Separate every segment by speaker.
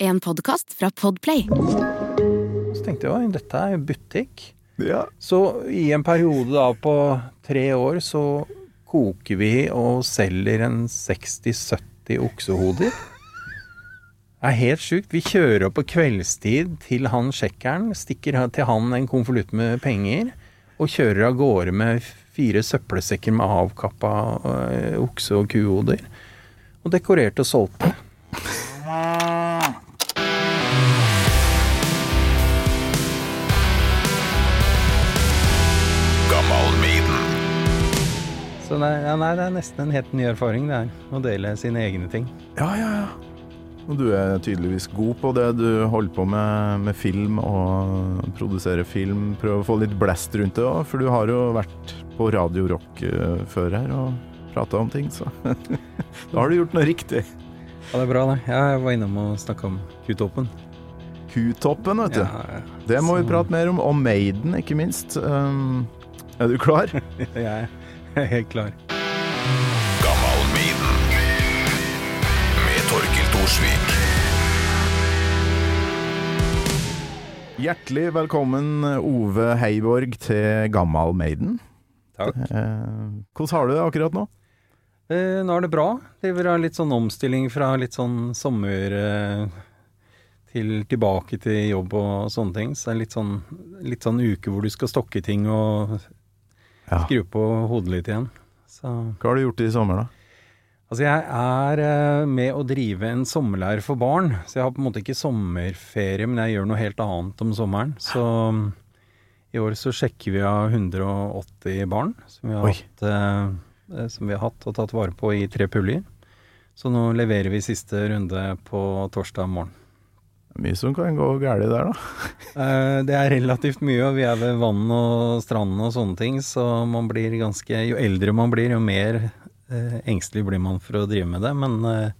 Speaker 1: En podkast fra Podplay.
Speaker 2: Så tenkte jeg dette er butikk.
Speaker 3: Ja.
Speaker 2: Så i en periode da på tre år så koker vi og selger en 60-70 oksehoder. Det er helt sjukt. Vi kjører opp på kveldstid til han sjekkeren, stikker til han en konvolutt med penger, og kjører av gårde med fire søppelsekker med avkappa øh, okse- og kuhoder. Og dekorerte og solgte. Så det, er- ja, nei, det er nesten en helt ny erfaring, det her. Å dele sine egne ting.
Speaker 3: Ja, ja, ja. Og du er tydeligvis god på det. Du holder på med, med film og produsere film. prøve å få litt blest rundt det òg, for du har jo vært på Radio Rock eh, før her og prata om ting, så da har du gjort noe riktig.
Speaker 2: Ja, det er bra, det. Jeg var innom og snakka om Q-toppen.
Speaker 3: Kutoppen, vet du.
Speaker 2: Ja, ja.
Speaker 3: Det må vi prate mer om. Og Maiden, ikke minst. Um, er du klar?
Speaker 2: Jeg er helt klar.
Speaker 3: Hjertelig velkommen, Ove Heiborg, til Gammal Maiden.
Speaker 2: Takk.
Speaker 3: Eh, hvordan har du det akkurat nå?
Speaker 2: Eh, nå er det bra. Det vil ha litt sånn omstilling fra litt sånn sommer eh, til tilbake til jobb og sånne ting. Så det er litt sånn, litt sånn uke hvor du skal stokke ting og
Speaker 3: Ja.
Speaker 2: skru på hodet litt igjen. Så
Speaker 3: Hva har du gjort i sommer, da?
Speaker 2: Altså, jeg er eh, med å drive en sommerleir for barn, så jeg har på en måte ikke sommerferie, men jeg gjør noe helt annet om sommeren. Så i år så sjekker vi av 180 barn som vi har, hatt, eh, eh, som vi har hatt og tatt vare på i tre puljer. Så nå leverer vi siste runde på torsdag morgen.
Speaker 3: Mye som kan gå galt der, da.
Speaker 2: Eh, Det er relativt mye, og vi er ved vann og strand og sånne ting, så man blir ganske Jo eldre man blir, jo mer eh, engstelig blir man for å drive med det. Men eh,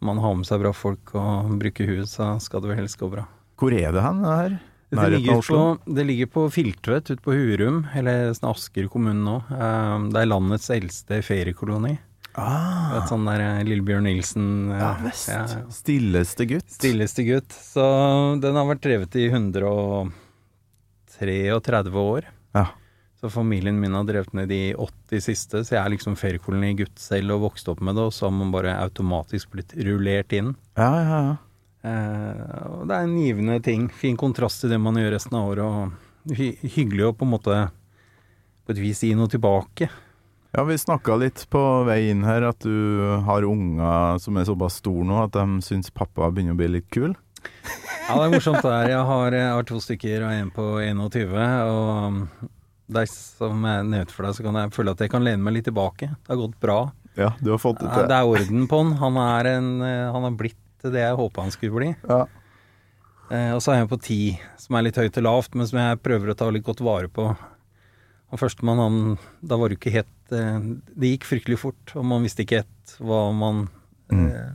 Speaker 2: man har med seg bra folk og bruker huet, så skal det vel helst gå bra.
Speaker 3: Hvor er det hen, det her?
Speaker 2: Det ligger, på, det ligger på Filtvet ute på Hurum, eller sånn Asker kommune nå. Eh, Det er landets eldste feriekoloni.
Speaker 3: Ah,
Speaker 2: Et sånn der eh, Lillebjørn Nilsen eh,
Speaker 3: ja visst.
Speaker 2: ja,
Speaker 3: Stilleste gutt.
Speaker 2: Stilleste gutt. Så den har vært drevet i 133 år.
Speaker 3: Ja.
Speaker 2: Så familien min har drevet med de 80 siste, så jeg er liksom feriekolonigutt selv og vokste opp med det, og så har man bare automatisk blitt rullert inn.
Speaker 3: Ja, ja, ja.
Speaker 2: Eh, og det er en givende ting. Fin kontrast til det man gjør resten av året, og hy hyggelig å på en måte på et vis gi noe tilbake.
Speaker 3: Ja, vi snakka litt på vei inn her at du har unger som er såpass store nå at de syns pappa begynner å bli litt kul.
Speaker 2: Ja, det er morsomt det her. Jeg har, jeg har to stykker og en på 21, og det er som jeg nevnte for deg, så kan jeg føle at jeg kan lene meg litt tilbake. Det har gått bra.
Speaker 3: Ja, du har fått det til.
Speaker 2: det er orden på han. Han er, en, han er blitt det jeg håpa han skulle bli.
Speaker 3: Ja.
Speaker 2: Eh, og så er jeg på ti, som er litt høyt og lavt, men som jeg prøver å ta litt godt vare på. Og førstemann, han Da var jo ikke helt eh, Det gikk fryktelig fort, og man visste ikke helt hva man
Speaker 3: Mm.
Speaker 2: eh,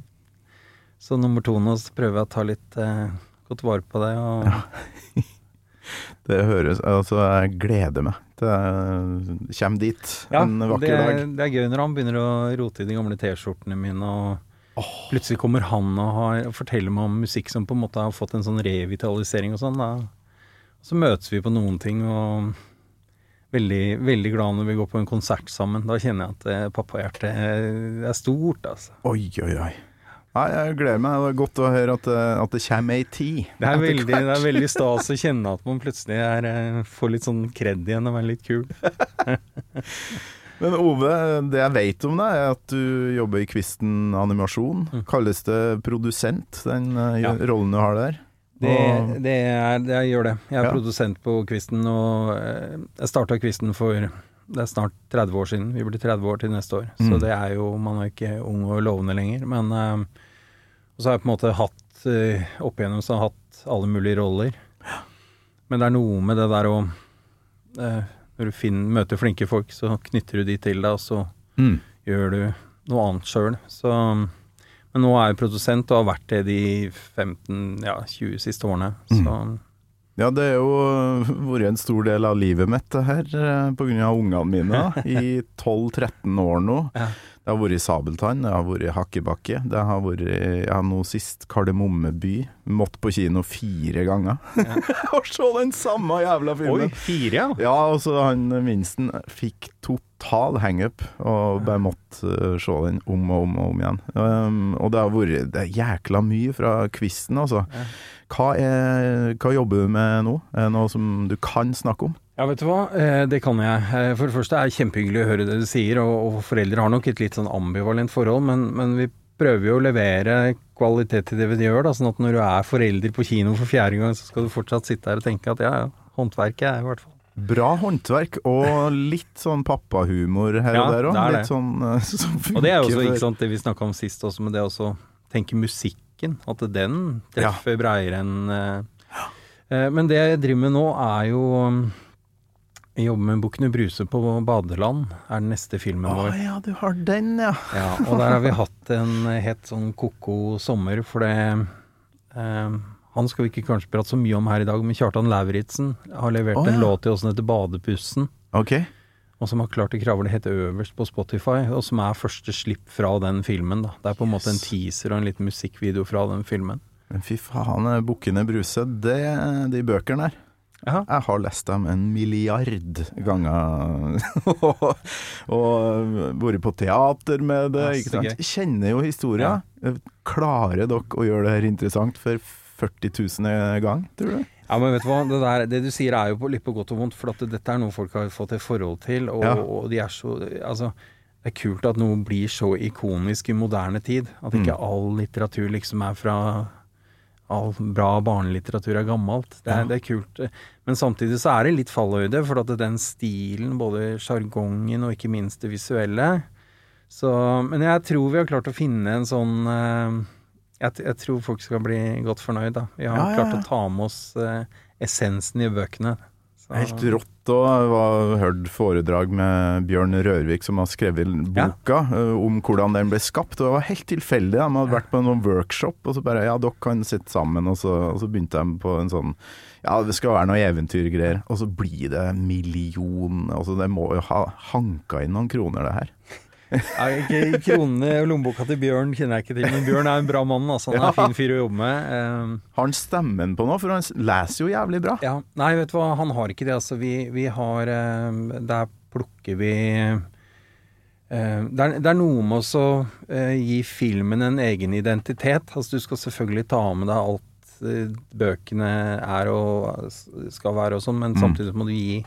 Speaker 2: Så nummer to nå så prøver jeg å ta litt eh, godt vare på det. Og
Speaker 3: Det høres Altså, jeg gleder meg til jeg kommer dit
Speaker 2: Ja,
Speaker 3: en vakker
Speaker 2: det,
Speaker 3: dag.
Speaker 2: det er gøy når han begynner å rote i de gamle T-skjortene mine, og plutselig kommer han og, har, og forteller meg om musikk som på en måte har fått en sånn revitalisering og sånn. Da. Så møtes vi på noen ting, og veldig, veldig glad når vi går på en konsert sammen. Da kjenner jeg at eh, pappahjertet eh, er stort, altså.
Speaker 3: Oi, oi, oi. Nei, jeg gleder meg. Det er godt å høre at det, at det kommer ei tid.
Speaker 2: Det er veldig, det er veldig stas å kjenne at man plutselig er, eh, får litt sånn kred igjen og er litt kul.
Speaker 3: Men Ove, det jeg vet om deg, er at du jobber i Kvisten animasjon. Kalles det produsent, den eh,
Speaker 2: Ja.
Speaker 3: rollen du har der?
Speaker 2: Det, det, er, jeg gjør det. Jeg er
Speaker 3: Ja.
Speaker 2: produsent på Kvisten, og eh, jeg starta Kvisten for det er snart 30 år siden. Vi blir 30 år til neste år. Så
Speaker 3: Mm.
Speaker 2: det er jo Man er ikke ung og lovende lenger. Men Og så har jeg på en måte hatt eh, opp igjennom så har jeg hatt alle mulige roller. Men det er noe med det der å eh, Når du finner, møter flinke folk, så knytter du de til deg, og så
Speaker 3: Mm.
Speaker 2: gjør du noe annet sjøl. Så Men nå er jeg produsent og har vært det de 15-20 siste årene. Så
Speaker 3: Ja, det har jo vært en stor del av livet mitt, det her, pga. grunn av ungene mine. I 12-13 år nå.
Speaker 2: Ja.
Speaker 3: Det har vært Sabeltann, det har vært Hakkebakke, det har vært ja, nå sist Kardemommeby. Måtte på kino fire ganger. Og se den samme jævla filmen!
Speaker 2: Oi, fire, ja!
Speaker 3: Ja, og så han minsten fikk total hangup og bare måtte uh, se den om og om og om igjen. Um, og det har vært det jækla mye fra quizen, altså. Hva, er, hva jobber du med nå? Noe som du kan snakke om?
Speaker 2: Ja, vet du hva, Eh, det kan jeg. Eh, For det første er det kjempehyggelig å høre det du sier, og, foreldre har nok et litt sånn ambivalent forhold, men, men vi prøver jo å levere kvalitet til det vi gjør, da, sånn at når du er forelder på kino for fjerde gang, så skal du fortsatt sitte her og tenke at ja, ja, håndverket er i hvert fall
Speaker 3: Bra håndverk og litt sånn pappahumor her
Speaker 2: Ja,
Speaker 3: og der òg.
Speaker 2: er.
Speaker 3: Litt sånn uh, som funker
Speaker 2: Og det er jo også ikke sant, det vi snakka om sist også, men det å tenke musikken, at den treffer breiere enn ja. eh, Men det jeg driver med nå, er jo um, Jeg jobber med Bukkene Bruse på badeland, er den neste filmen
Speaker 3: Å
Speaker 2: vår.
Speaker 3: ja, du har den, ja.
Speaker 2: Ja, og der har vi hatt en helt sånn ko-ko sommer, for det eh, Han skal vi ikke kanskje prate så mye om her i dag, men Kjartan Lauritzen har levert
Speaker 3: Å,
Speaker 2: en låt til oss som heter Badepussen.
Speaker 3: Ok.
Speaker 2: Og som har klart å kravle helt øverst på Spotify, og som er første slipp fra den filmen. da. Det er på en måte en teaser og en liten musikkvideo fra den filmen.
Speaker 3: Men fy faen, eh, Bukkene Bruse, det, de bøkene der.
Speaker 2: Aha.
Speaker 3: Jeg har lest dem en milliard ganger. og, og vært på teater med det.
Speaker 2: Ja,
Speaker 3: ikke sant? Kjenner jo historia. Klarer dere å gjøre det her interessant for 40 000 gang, tror du?
Speaker 2: Ja, men vet du hva, det, der, det du sier er jo på, litt på godt og vondt, for dette er noe folk har fått et forhold til, og,
Speaker 3: Ja.
Speaker 2: og de er så Altså, det er kult at noe blir så ikonisk i moderne tid. At ikke
Speaker 3: Mm.
Speaker 2: all litteratur liksom er fra All bra barnelitteratur er gammelt. Det er,
Speaker 3: Ja.
Speaker 2: det er kult. Men samtidig så er det litt fallhøyde, for at den stilen, både sjargongen og ikke minst det visuelle så, Men jeg tror vi har klart å finne en sånn eh, jeg, jeg tror folk skal bli godt fornøyd, da. Vi har
Speaker 3: Ja,
Speaker 2: klart å ta med oss eh, essensen i bøkene. Så-
Speaker 3: Helt rått. Og var hørt foredrag med Bjørn Rørvik, som har skrevet boka, ja. om hvordan den ble skapt. Og det var helt tilfeldig. De hadde vært på en workshop, og så bare Ja, dere kan sitte sammen. Og så, og så begynte de på en sånn Ja, det skal være noe eventyrgreier. Og så blir det million Altså, det må jo ha hanka inn noen kroner, det her.
Speaker 2: Kronene og lommeboka til Bjørn kjenner jeg ikke til, men Bjørn er en bra mann. Altså. Han er en fin fyr å jobbe med. Eh,
Speaker 3: Har han stemmen på noe? For han leser jo jævlig bra.
Speaker 2: Ja, nei, vet du hva, han har ikke det. Altså, vi, vi har eh, Der plukker vi eh, det, er, det er noe med å eh, gi filmen en egen identitet. Altså, du skal selvfølgelig ta med deg alt eh, bøkene er og skal være og sånn, men
Speaker 3: Mm.
Speaker 2: samtidig må du gi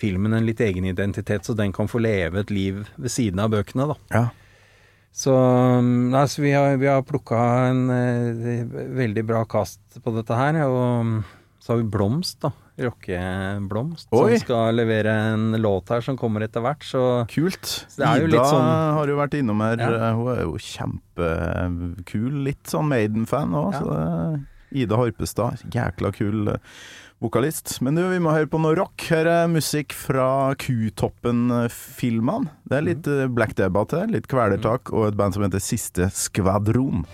Speaker 2: filmen en litt egen identitet, så den kan få leve et liv ved siden av bøkene, da.
Speaker 3: Ja.
Speaker 2: Så, altså, vi har, vi har plukka en eh, veldig bra kast på dette her. Og um, så har vi Blomst, da. Rockeblomst. Som skal levere en låt her som kommer etter hvert. Så
Speaker 3: Kult.
Speaker 2: det jo
Speaker 3: Ida
Speaker 2: sånn-
Speaker 3: har jo vært innom her.
Speaker 2: Ja.
Speaker 3: Hun er jo kjempekul. Litt sånn Maiden-fan òg.
Speaker 2: Ja.
Speaker 3: så Ida Harpestad, jækla kul eh, vokalist. Men du, vi må høre på noe rock. Her er musikk fra Kutoppen-filmene. Det er litt eh, Black Debate litt Kvelertak og et band som heter Siste Skvadron.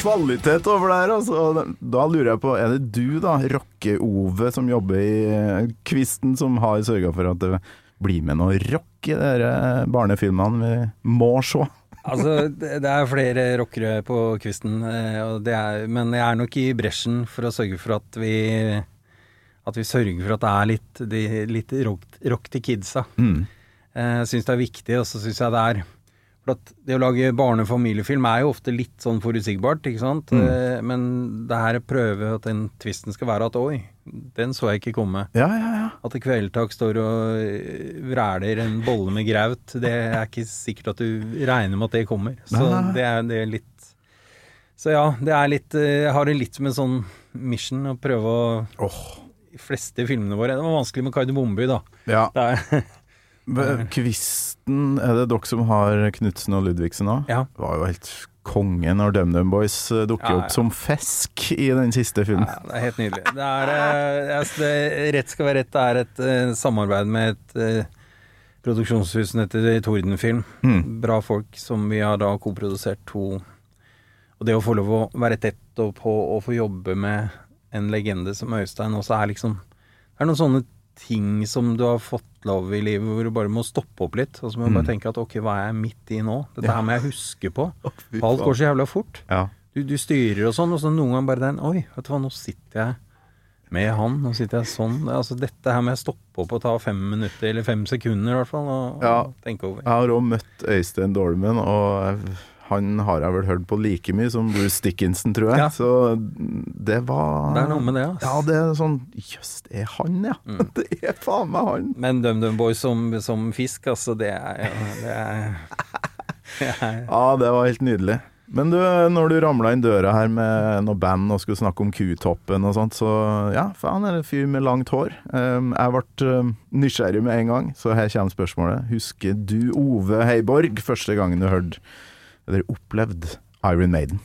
Speaker 3: Kvalitet over det her, altså. Da lurer jeg på, er det du da, Rocke-Ove, som jobber i eh, Kvisten, som har sørga for at det blir med noe rock i de eh, barnefilmene vi må se?
Speaker 2: altså, det, er flere rockere på kvisten, eh, og det er, men jeg er nok i bresjen for å sørge for at vi At vi sørger for at det er litt, de, litt rock, rock til kidsa.
Speaker 3: Mm.
Speaker 2: Jeg syns det er viktig, og så syns jeg det er at det å lage barne- og familiefilm er jo ofte litt sånn forutsigbart, ikke sant.
Speaker 3: Mm.
Speaker 2: Eh, Men det her prøver at den tvisten skal være at oi, den så jeg ikke komme.
Speaker 3: Ja, ja, ja.
Speaker 2: At Kvelertak står og eh, vræler en bolle med graut, det er ikke sikkert at du regner med at det kommer. Så
Speaker 3: Nei, nei,
Speaker 2: det er, det er litt Så ja, det er litt eh, Jeg har det litt som en sånn mission å prøve å
Speaker 3: oh.
Speaker 2: De fleste filmene våre Det var vanskelig med Kardemommeby, da.
Speaker 3: ja.
Speaker 2: Det er,
Speaker 3: Men Kvisten, er det dere som har Knutsen og Ludvigsen òg?
Speaker 2: ja.
Speaker 3: Det var jo helt konge når DumDum Boys eh, dukker
Speaker 2: Ja, ja.
Speaker 3: opp som fisk i den siste filmen.
Speaker 2: Ja, det er helt nydelig. Det er, altså, det, Rett skal være rett. Det er et uh, samarbeid med et uh, produksjonshus som heter Tordenfilm.
Speaker 3: Mm.
Speaker 2: Bra folk som vi har da koprodusert to Og det å få lov å være tett og på og få jobbe med en legende som Øystein også er liksom Det er noen sånne ting som du har fått lov i livet hvor du bare må stoppe opp litt. Og så må du bare tenke at ok, hva er jeg midt i nå? Dette
Speaker 3: Ja.
Speaker 2: her må jeg huske på.
Speaker 3: Oh,
Speaker 2: Alt går så jævla fort.
Speaker 3: Ja.
Speaker 2: Du, du styrer og sånn, og så noen ganger bare den Oi, vet du hva, nå sitter jeg med han, nå sitter jeg sånn. Altså, dette her må jeg stoppe opp og ta fem minutter, eller fem sekunder i hvert fall, og,
Speaker 3: Ja.
Speaker 2: og tenke over.
Speaker 3: Jeg har òg møtt Øystein Dolmen, og han har jeg vel hørt på like mye som Bruce Dickinson, tror jeg.
Speaker 2: Ja.
Speaker 3: Så det var
Speaker 2: Det er noe med det, altså.
Speaker 3: Ja, det er sånn Jøss, det er han, ja.
Speaker 2: Mm.
Speaker 3: Det er faen meg han.
Speaker 2: Men DumDum Boys som, som fisk, altså, det er, det er, det er
Speaker 3: Ja, det var helt nydelig. Men du, når du ramla inn døra her med noe band og skulle snakke om Kutoppen og sånt, så ja, faen er det en fyr med langt hår. Um, jeg ble um, nysgjerrig med en gang, så her kommer spørsmålet. Husker du Ove Heiborg første gangen du hørte eller opplevde Iron Maiden?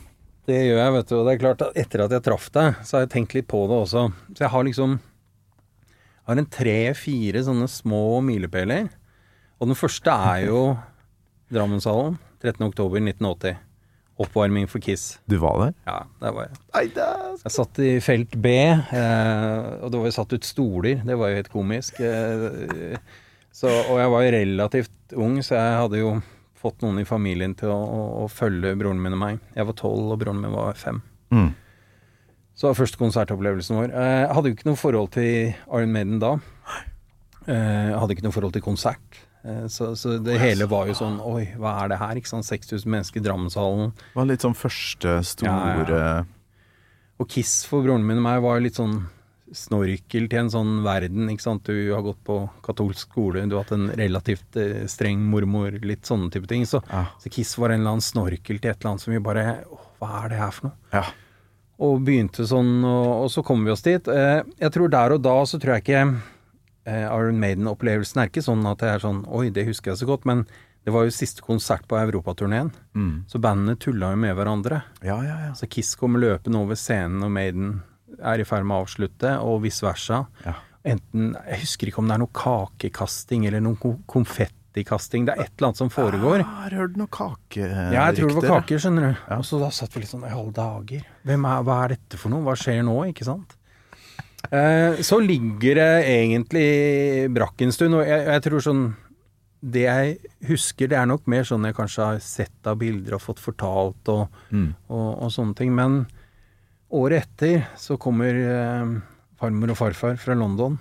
Speaker 2: Det gjør jeg, vet du. Og det er klart at etter at jeg traff deg, så har jeg tenkt litt på det også. Så jeg har liksom Jeg har en tre-fire sånne små milepæler. Og den første er jo Drammenshallen 13.10.1980. Oppvarming for Kiss.
Speaker 3: Du var der?
Speaker 2: Ja, der var jeg. Jeg satt i felt B, eh, og det var jo satt ut stoler. Det var jo helt komisk. Eh, så, og jeg var jo relativt ung, så jeg hadde jo fått noen i familien til å, å, å følge broren min og meg. Jeg var tolv, og broren min var fem.
Speaker 3: mm.
Speaker 2: Så det var første konsertopplevelsen vår. Eh, Jeg hadde jo ikke noe forhold til Iron Maiden da. Eh, Jeg hadde ikke noe forhold til konsert. Eh, Så, så det hele var jo sånn Oi, hva er det her? Ikke sant? 6000 mennesker i Drammenshallen.
Speaker 3: Det var litt sånn første store
Speaker 2: Ja, Og Kiss for broren min og meg var jo litt sånn snorkel til en sånn verden, ikke sant. Du har gått på katolsk skole, du har hatt en relativt eh, streng mormor, litt sånne type ting. Så,
Speaker 3: Ja.
Speaker 2: så Kiss var en eller annen snorkel til et eller annet som vi bare Åh, hva er det her for noe?
Speaker 3: Ja.
Speaker 2: Og begynte sånn, og, og så kom vi oss dit. Eh, jeg tror der og da så tror jeg ikke eh, Iron Maiden-opplevelsen er ikke sånn at det er sånn Oi, det husker jeg så godt. Men det var jo siste konsert på europaturneen,
Speaker 3: Mm.
Speaker 2: så bandene tulla jo med hverandre.
Speaker 3: ja, ja, ja.
Speaker 2: Så Kiss kommer løpende over scenen og Maiden er i ferd med å avslutte, og vice versa.
Speaker 3: Ja.
Speaker 2: Enten Jeg husker ikke om det er noe kakekasting eller noe ko- konfettikasting. Det er et eller annet som foregår.
Speaker 3: Jeg har hørt noen kakerykter.
Speaker 2: Ja, jeg tror det var kaker, skjønner du.
Speaker 3: Ja.
Speaker 2: Og så da satt vi litt sånn I alle dager. Er, hva er dette for noe? Hva skjer nå? Ikke sant? Eh, så ligger det egentlig brakk en stund, og jeg, jeg tror sånn Det jeg husker, det er nok mer sånn jeg kanskje har sett av bilder og fått fortalt og,
Speaker 3: Mm.
Speaker 2: og, og sånne ting. Men året etter så kommer eh, farmor og farfar fra London.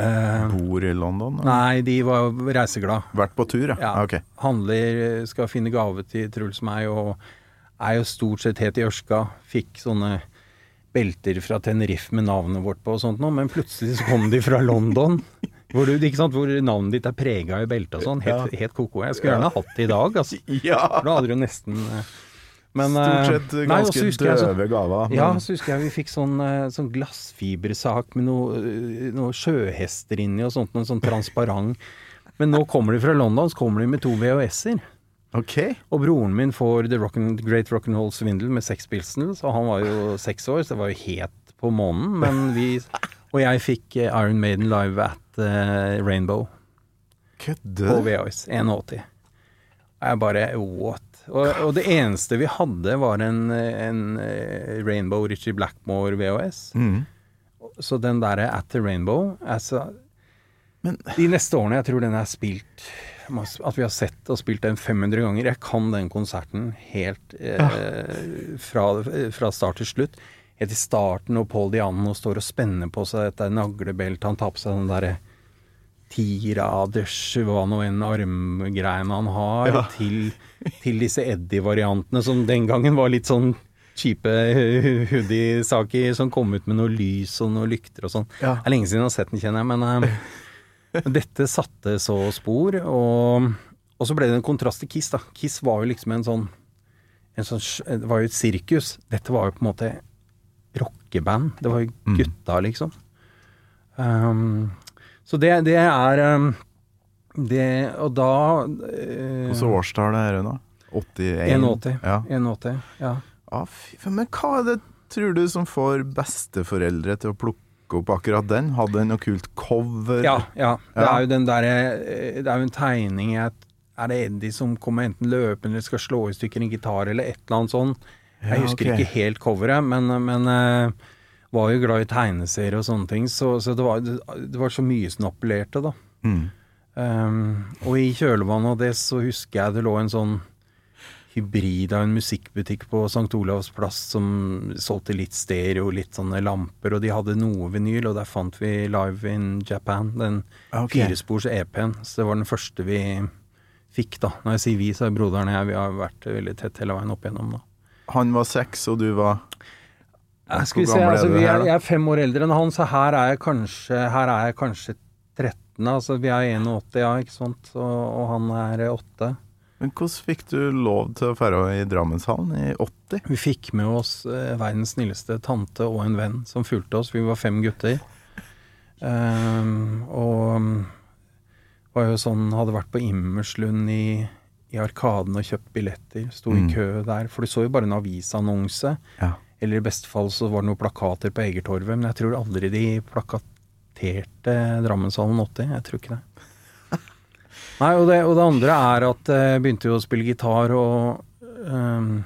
Speaker 2: Eh,
Speaker 3: Bor i London? eller?
Speaker 2: nei, de var reiseglad.
Speaker 3: Vært på tur, ja?
Speaker 2: Ja.
Speaker 3: Ah, Ok.
Speaker 2: Handler, skal finne gave til Truls meg, og er jo stort sett helt i ørska. Fikk sånne belter fra Tenerife med navnet vårt på og sånt noe, men plutselig så kom de fra London. Hvor, du, ikke sant, hvor navnet ditt er prega i beltet og sånn. Helt, helt ko-ko. Jeg skulle gjerne hatt det i dag, altså.
Speaker 3: Ja!
Speaker 2: For da hadde du nesten eh, men,
Speaker 3: Stort
Speaker 2: eh,
Speaker 3: sett ganske
Speaker 2: nei,
Speaker 3: døve gaver. men-
Speaker 2: ja, så husker jeg vi fikk sånn, eh, sånn glassfibersak med noe, eh, noe sjøhester inni og sånt, noe sånn transparent. Men nå kommer de fra London, så kommer de med to VHS-er.
Speaker 3: Okay.
Speaker 2: Og broren min får The Rock and, Great Rock'n'Roll Swindle med Sex Pilsons, og han var jo seks år, så det var jo helt på månen. Men vi Og jeg fikk Iron Maiden live at Rainbow på
Speaker 3: Kødder du?
Speaker 2: VHS 81. Og jeg bare what? Og, og det eneste vi hadde, var en, en eh, Rainbow Richie Blackmore VHS.
Speaker 3: Mm.
Speaker 2: Så den derre At the Rainbow altså,
Speaker 3: Men
Speaker 2: De neste årene, jeg tror den er spilt At vi har sett og spilt den 500 ganger. Jeg kan den konserten helt eh, fra, fra start til slutt. helt i starten, og Paul Diano står og spenner på seg dette naglebeltet. Han tar på seg den derre tiraders, hva nå enn armgreiene han har,
Speaker 3: Ja.
Speaker 2: til, til disse Eddie-variantene som den gangen var litt sånn kjipe hoodie-saker som kom ut med noe lys og noe lykter og sånn.
Speaker 3: Ja.
Speaker 2: Det er lenge siden jeg har sett den, kjenner jeg, men eh, dette satte så spor, og, og så ble det en kontrast til Kiss, da. Kiss var jo liksom en sånn, en sånn Det var jo et sirkus. Dette var jo på en måte rockeband. Det var jo
Speaker 3: Mm.
Speaker 2: gutta, liksom. Um, så det, det er um, det Og da uh,
Speaker 3: Hvilket årstall er det da? 81?
Speaker 2: 81.
Speaker 3: Ja.
Speaker 2: 81. Ja.
Speaker 3: Ah, fy, men hva er det, tror du, som får besteforeldre til å plukke opp akkurat den? Hadde den noe kult cover?
Speaker 2: Ja, ja. Det er jo den der, Det er jo en tegning et Er det Eddie som kommer enten løpende eller skal slå i stykker en gitar eller et eller annet sånn? Jeg
Speaker 3: Ja,
Speaker 2: husker
Speaker 3: okay.
Speaker 2: ikke helt coveret, men, men eh, var jo glad i tegneserier og sånne ting, så, så det, var, det, var så mye som appellerte, da.
Speaker 3: Mm.
Speaker 2: Um, og i kjølvannet av det så husker jeg det lå en sånn hybrid av en musikkbutikk på St. Olavs plass som solgte litt stereo, litt sånne lamper, og de hadde noe vinyl, og der fant vi Live in Japan, den
Speaker 3: okay.
Speaker 2: firespors EP-en. Så det var den første vi fikk, da. Når jeg sier vi, så er broderen og jeg, vi har vært veldig tett hele veien opp igjennom, da.
Speaker 3: Han var seks, og du var
Speaker 2: Ja, skal vi se, altså, er
Speaker 3: her,
Speaker 2: er, jeg er fem år eldre enn han, så her er jeg kanskje, her er jeg kanskje 13. Altså, vi er 81, ja, ikke sant, og, og han er 8.
Speaker 3: Men hvordan fikk du lov til å dra i Drammenshallen i 80?
Speaker 2: Vi fikk med oss eh, verdens snilleste tante og en venn som fulgte oss. Vi var fem gutter. Um, og um, var jo sånn Hadde vært på Immerslund i, i Arkaden og kjøpt billetter. Sto i
Speaker 3: Mm.
Speaker 2: kø der. For du så jo bare en avisannonse.
Speaker 3: Ja.
Speaker 2: Eller i beste fall så var det noen plakater på Egertorvet. Men jeg tror aldri de plakaterte Drammenshallen 80. Jeg tror ikke det. Nei, og det, og det andre er at jeg begynte jo å spille gitar, og um,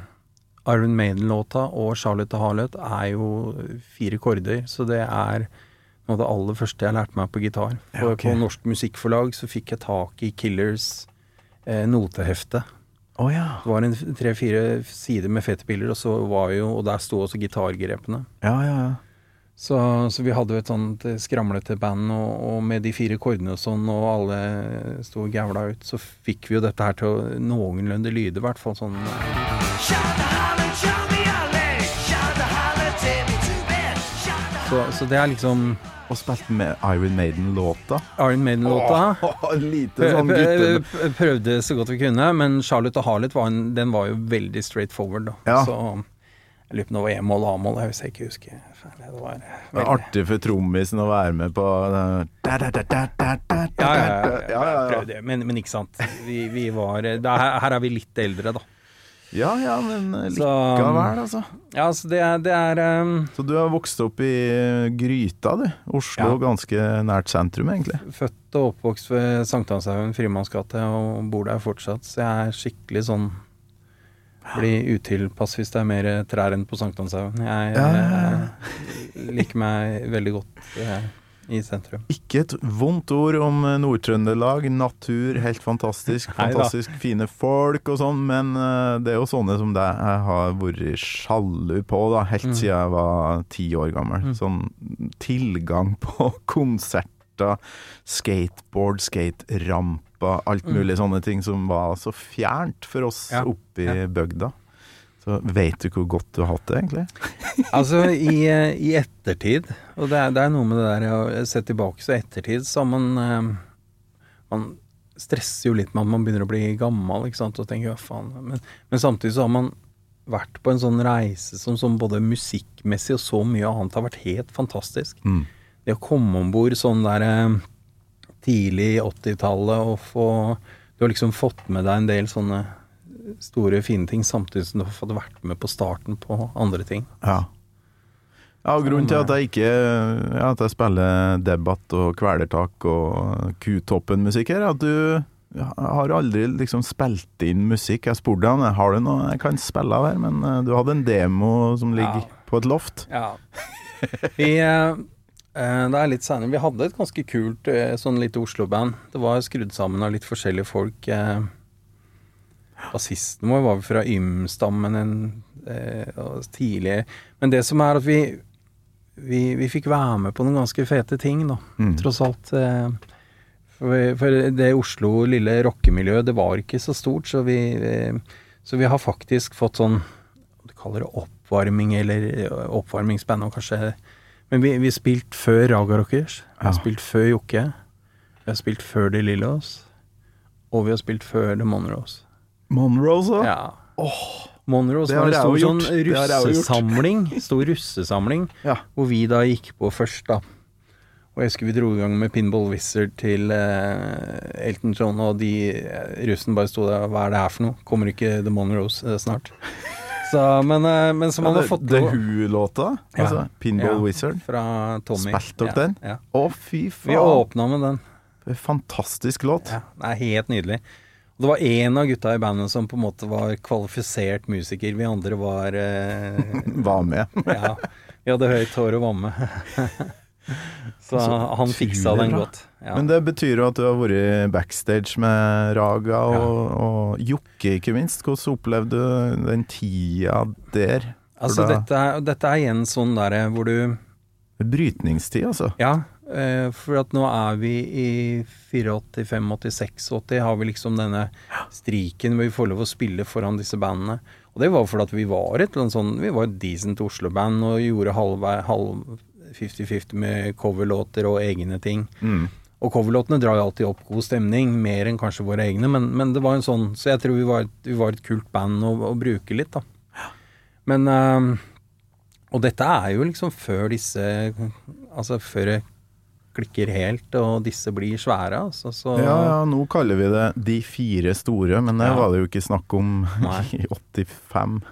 Speaker 2: Iron Maiden-låta og Charlotte Harlot er jo fire korder, så det er noe av det aller første jeg lærte meg på gitar. For
Speaker 3: Ja, okay.
Speaker 2: På Norsk Musikkforlag så fikk jeg tak i Killers eh, notehefte.
Speaker 3: Å ja.
Speaker 2: Det var en tre-fire sider med fete bilder, og, så var jo, og der sto også gitargrepene.
Speaker 3: Ja, ja, ja.
Speaker 2: Så, så vi hadde jo et sånt eh, skramlete band, og, og med de fire kordene og sånn, og alle sto og gævla ut, så fikk vi jo dette her til å noenlunde lyde, i hvert fall sånn så, så det er liksom
Speaker 3: Og spilte med Iron Maiden-låta.
Speaker 2: Iron Maiden-låta.
Speaker 3: Lite sånn gutte...
Speaker 2: Prøvde så godt vi kunne, men Charlotte og Harlot var, en- den var jo veldig straight forward, da.
Speaker 3: Ja.
Speaker 2: Så jeg lurer på om det var E-mål og A-mål, hvis jeg ikke husker. Det var
Speaker 3: Det
Speaker 2: var
Speaker 3: artig for trommisen å være med på da, da, da, da, da, da,
Speaker 2: Ja, ja, ja, ja,
Speaker 3: ja, ja.
Speaker 2: prøvde, men, men ikke sant. Vi, vi var det er, Her er vi litt eldre, da.
Speaker 3: Ja, ja, men likevel, altså.
Speaker 2: Ja, så det er, det er um,
Speaker 3: Så du har vokst opp i Gryta, du. Oslo,
Speaker 2: Ja.
Speaker 3: ganske nært sentrum, egentlig.
Speaker 2: født og oppvokst ved Sankthanshaugen, Frimannsgate, og bor der fortsatt. Så jeg er skikkelig sånn blir utilpass hvis det er mer trær enn på Sankthanshaugen. Jeg
Speaker 3: jeg, ja.
Speaker 2: eh, liker meg veldig godt eh, i sentrum.
Speaker 3: Ikke et vondt ord om eh, Nord-Trøndelag. Natur, helt fantastisk. Fantastisk fine folk og sånn, men eh, det er jo sånne som deg jeg har vært sjalu på, da, helt
Speaker 2: Mm.
Speaker 3: siden jeg var ti år gammel.
Speaker 2: Mm.
Speaker 3: Sånn tilgang på konserter, skateboard, skateramper, alt
Speaker 2: Mm.
Speaker 3: mulig sånne ting som var så fjernt for oss
Speaker 2: Ja,
Speaker 3: oppe i
Speaker 2: ja.
Speaker 3: bygda. Så veit du hvor godt du har hatt det, egentlig?
Speaker 2: Altså, i, eh, i ettertid, og det er, det er noe med det der å se tilbake, så ettertid så har man eh, Man stresser jo litt med at man begynner å bli gammel, ikke sant, og tenker hva faen men, men samtidig så har man vært på en sånn reise som, som både musikkmessig og så mye annet har vært helt fantastisk.
Speaker 3: Mm.
Speaker 2: Det å komme om bord sånn der eh, tidlig 80-tallet og få Du har liksom fått med deg en del sånne store, fine ting, samtidig som du har fått vært med på starten på andre ting.
Speaker 3: Ja. Ja, og Grunnen til at jeg ikke ja, At jeg spiller debatt og kvelertak og Kutoppen-musikk her, er at du har aldri liksom spilt inn musikk. Jeg spurte han har du noe jeg kan spille av her, men eh, du hadde en demo som ligger
Speaker 2: Ja.
Speaker 3: på et loft.
Speaker 2: Ja. Vi, eh, eh, det er litt senere. Vi hadde et ganske kult sånn lite Oslo-band. Det var skrudd sammen av litt forskjellige folk. Eh, Bassisten vår var vel fra Ym-stammen, en eh, tidlig. Men det som er at vi, vi, vi fikk være med på noen ganske fete ting, da.
Speaker 3: Mm.
Speaker 2: Tross alt. Eh, for, for det Oslo lille rockemiljøet, det var ikke så stort, så vi, eh, så vi har faktisk fått sånn Du kaller det oppvarming, eller eh, oppvarmingsband, og kanskje Men vi vi spilte spilt før Raga Rockers. Vi har
Speaker 3: Ja.
Speaker 2: spilt før Jokke. Vi har spilt før De Lillos. Og vi har spilt før The Monroes.
Speaker 3: Monrose så.
Speaker 2: Ja.
Speaker 3: Det har
Speaker 2: en
Speaker 3: jeg
Speaker 2: stor
Speaker 3: jo
Speaker 2: sånn.
Speaker 3: Det har jo gjort.
Speaker 2: russesamling. Stor russesamling.
Speaker 3: Ja.
Speaker 2: Hvor vi da gikk på først, da. Og jeg husker vi dro i gang med Pinball Wizard til eh, Elton John, og de eh, russen bare sto der Hva er det her for noe? Kommer ikke The Monroes eh, snart? Så, men, eh, men som han har fått
Speaker 3: The
Speaker 2: lov-
Speaker 3: Who-låta? Altså,
Speaker 2: Ja.
Speaker 3: Pinball
Speaker 2: Ja,
Speaker 3: Wizard?
Speaker 2: Fra Tommy.
Speaker 3: Spilte dere
Speaker 2: Ja,
Speaker 3: den?
Speaker 2: Ja.
Speaker 3: Å, fy faen.
Speaker 2: Vi åpna med den.
Speaker 3: En fantastisk låt.
Speaker 2: Ja, det er helt nydelig. Og det var én av gutta i bandet som på en måte var kvalifisert musiker. Vi andre var eh,
Speaker 3: Var med.
Speaker 2: Ja. Vi hadde høyt hår og var med. Så
Speaker 3: Så
Speaker 2: han fiksa den godt. Ja.
Speaker 3: Men det betyr jo at du har vært backstage med Raga og, og Jokke, ikke minst. Hvordan opplevde du den tida der?
Speaker 2: Altså, dette dette er igjen sånn derre hvor du
Speaker 3: Brytningstid, altså.
Speaker 2: Ja, eh, for at nå er vi i 84, 85, 86, har vi liksom denne striken hvor vi får lov å spille foran disse bandene. Og det var fordi at vi var et eller annet sånn Vi var et decent Oslo-band og gjorde halv 50-50 med coverlåter og egne ting.
Speaker 3: Mm.
Speaker 2: Og coverlåtene drar jo alltid opp god stemning, mer enn kanskje våre egne, men, men det var en sånn Så jeg tror vi var et, vi var et kult band å, å bruke litt, da. Men øh, Og dette er jo liksom før disse Altså før klikker helt, og disse blir svære, altså. Så
Speaker 3: Ja, ja, nå kaller vi det De fire store, men det
Speaker 2: Ja.
Speaker 3: var det jo ikke snakk om i 85.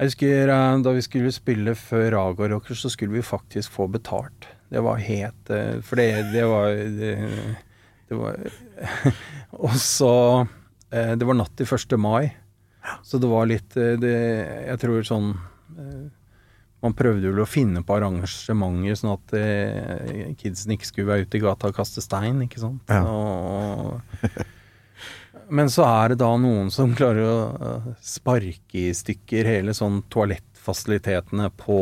Speaker 2: Jeg husker eh, da vi skulle spille før Raga Rockers, så skulle vi faktisk få betalt. Det var helt eh, For det, det var det, det var Og så eh, Det var natt til 1. mai, så det var litt det, Jeg tror sånn Man prøvde vel å finne på arrangementer sånn at eh, kidsen ikke skulle være ute i gata og kaste stein, ikke sant.
Speaker 3: Ja.
Speaker 2: Og, men så er det da noen som klarer å øh, sparke i stykker hele sånn toalettfasilitetene på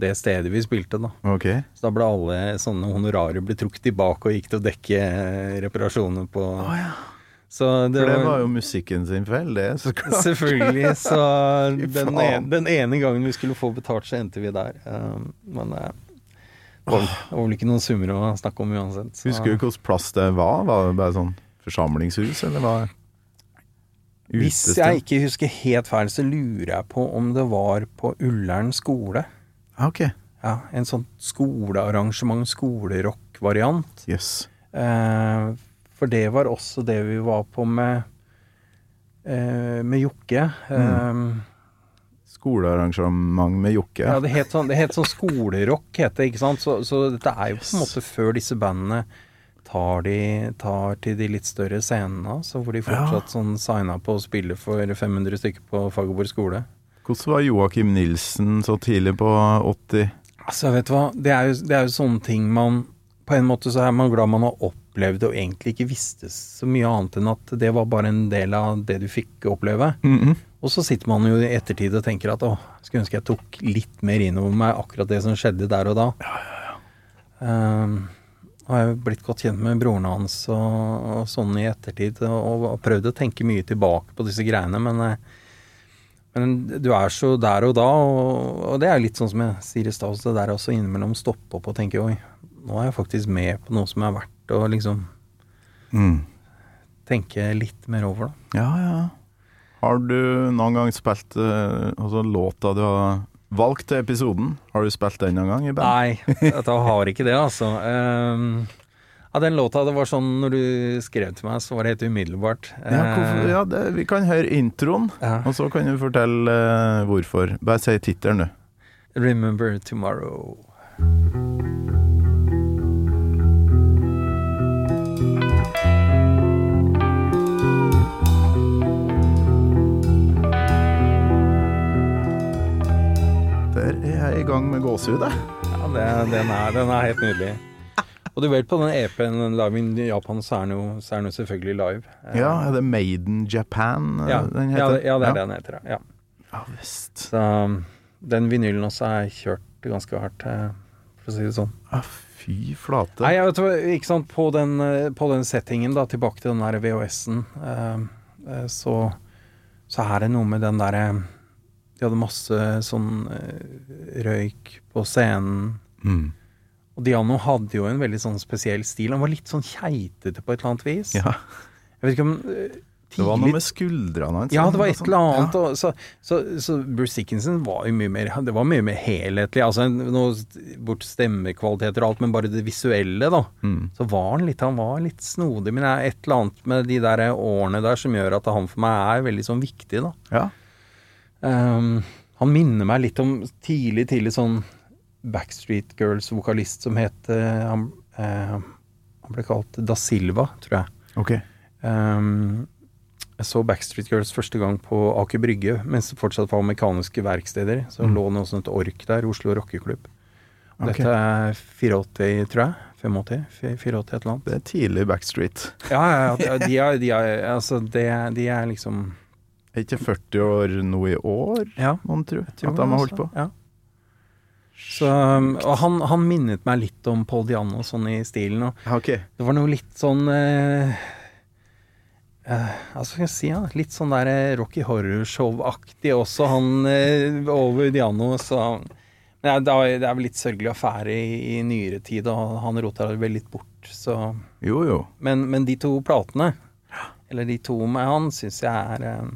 Speaker 2: det stedet vi spilte, da.
Speaker 3: Okay.
Speaker 2: Så da ble alle sånne honorarer ble trukket tilbake og gikk til å dekke eh, reparasjoner på Så det
Speaker 3: For det var jo musikken sin feil, det. Så klart.
Speaker 2: Selvfølgelig. Så den, en, den ene gangen vi skulle få betalt, så endte vi der. Um, men eh, det var, var vel ikke noen summer å snakke om uansett. så-
Speaker 3: Husker du hvilken plass det var? Var det bare sånn forsamlingshus, eller hva?
Speaker 2: Hvis jeg ikke husker helt feil, så lurer jeg på om det var på Ullern skole.
Speaker 3: Ah, Ok.
Speaker 2: Ja, En sånn skolearrangement, skolerock-variant.
Speaker 3: Yes.
Speaker 2: Eh, for det var også det vi var på med eh, med Jokke. Eh,
Speaker 3: Skolearrangement med Jokke.
Speaker 2: Ja, det het sånn, det het sånn skolerock, het det, ikke sant. Så, så dette er jo på en måte før disse bandene tar, de, tar til de litt større scenene, Så hvor de fortsatt sånn signa på å spille for 500 stykker på Fagerborg skole.
Speaker 3: Hvordan var Joakim Nilsen så tidlig på 80?
Speaker 2: Altså, vet du hva, det er jo, det er jo sånne ting man På en måte så er man glad man har opplevd og egentlig ikke visste så mye annet enn at det var bare en del av det du fikk oppleve. Og så sitter man jo i ettertid og tenker at å, skulle ønske jeg tok litt mer inn over meg akkurat det som skjedde der og da. Um, og jeg har blitt godt kjent med broren hans og, og sånn i ettertid, og, og prøvd å tenke mye tilbake på disse greiene, men, eh, men du er så der og da, og, det er litt sånn som jeg sier i stad, det der også innimellom stoppe opp og tenke oi, nå er jeg faktisk med på noe som er verdt å liksom
Speaker 3: Mm.
Speaker 2: tenke litt mer over, da.
Speaker 3: Ja, ja. Har du noen gang spilt eh, altså låta du har valgt til episoden? Har du spilt den noen gang i band?
Speaker 2: Nei, jeg har ikke det, altså. Um, ja, den låta, det var sånn når du skrev til meg, så var det helt umiddelbart.
Speaker 3: Ja, hvorfor,
Speaker 2: Eh,
Speaker 3: ja det, vi kan høre introen,
Speaker 2: Ja.
Speaker 3: og så kan du fortelle uh, hvorfor. Bare si tittelen, du.
Speaker 2: Remember tomorrow.
Speaker 3: Jeg i gang med gåsehud.
Speaker 2: Ja, det, den, er, den er helt nydelig. Og du vet på den EP-en live i Japan, så er den jo, så er den jo selvfølgelig live. Eh,
Speaker 3: Ja, er det Maiden Japan eh,
Speaker 2: ja,
Speaker 3: den
Speaker 2: ja, det, ja, det er det den heter, ja.
Speaker 3: Ja visst.
Speaker 2: Så den vinylen også er kjørt ganske hardt, eh, for å si det sånn.
Speaker 3: Ja, fy flate.
Speaker 2: Nei, jeg vet ikke sant, på den, på den settingen, da, tilbake til den der VHS-en, så, så er det noe med den derre De hadde masse sånn eh, røyk på scenen.
Speaker 3: Mm.
Speaker 2: Og Diano hadde jo en veldig sånn spesiell stil. Han var litt sånn keitete på et eller annet vis.
Speaker 3: Ja.
Speaker 2: Jeg vet ikke om Tidlig.
Speaker 3: Det var noe med skuldrene hans.
Speaker 2: Ja, det var et eller annet.
Speaker 3: Ja.
Speaker 2: Og, så, så, så Bruce Dickinson var jo mye mer Det var mye mer helhetlig. Altså noe bort stemmekvaliteter og alt, men bare det visuelle, da.
Speaker 3: Mm.
Speaker 2: Så var han litt Han var litt snodig. Men det er et eller annet med de der årene der som gjør at han for meg er veldig sånn viktig, da.
Speaker 3: Ja.
Speaker 2: Ehm, han minner meg litt om tidlig, tidlig sånn Backstreet Girls-vokalist som het uh, han, uh, han ble kalt Da Silva, tror jeg.
Speaker 3: Ok.
Speaker 2: Um, jeg så Backstreet Girls første gang på Aker Brygge, mens det fortsatt var mekaniske verksteder. Så
Speaker 3: Mm.
Speaker 2: lå det også et ork der, Oslo rockeklubb.
Speaker 3: Okay.
Speaker 2: Dette er 84, tror jeg. 85? 84, et eller annet.
Speaker 3: Det er tidlig Backstreet.
Speaker 2: Ja, ja, ja. De er, de er, altså, det, de er liksom
Speaker 3: Er ikke 40 år nå i år,
Speaker 2: Ja.
Speaker 3: mon tro? At de har holdt på?
Speaker 2: altså. Ja. Så, um, og han, han minnet meg litt om Paul Diano sånn i stilen. Og
Speaker 3: okay.
Speaker 2: det var noe litt sånn eh, eh, Hva skal jeg si? Ja? Litt sånn der eh, Rocky Horror Show-aktig også, han eh, over Diano. Så det, er, det er vel litt sørgelig affære i, i nyere tid, og han rota det vel litt bort, så
Speaker 3: Jo, jo.
Speaker 2: Men, men de to platene, eller de to med han, syns jeg er eh,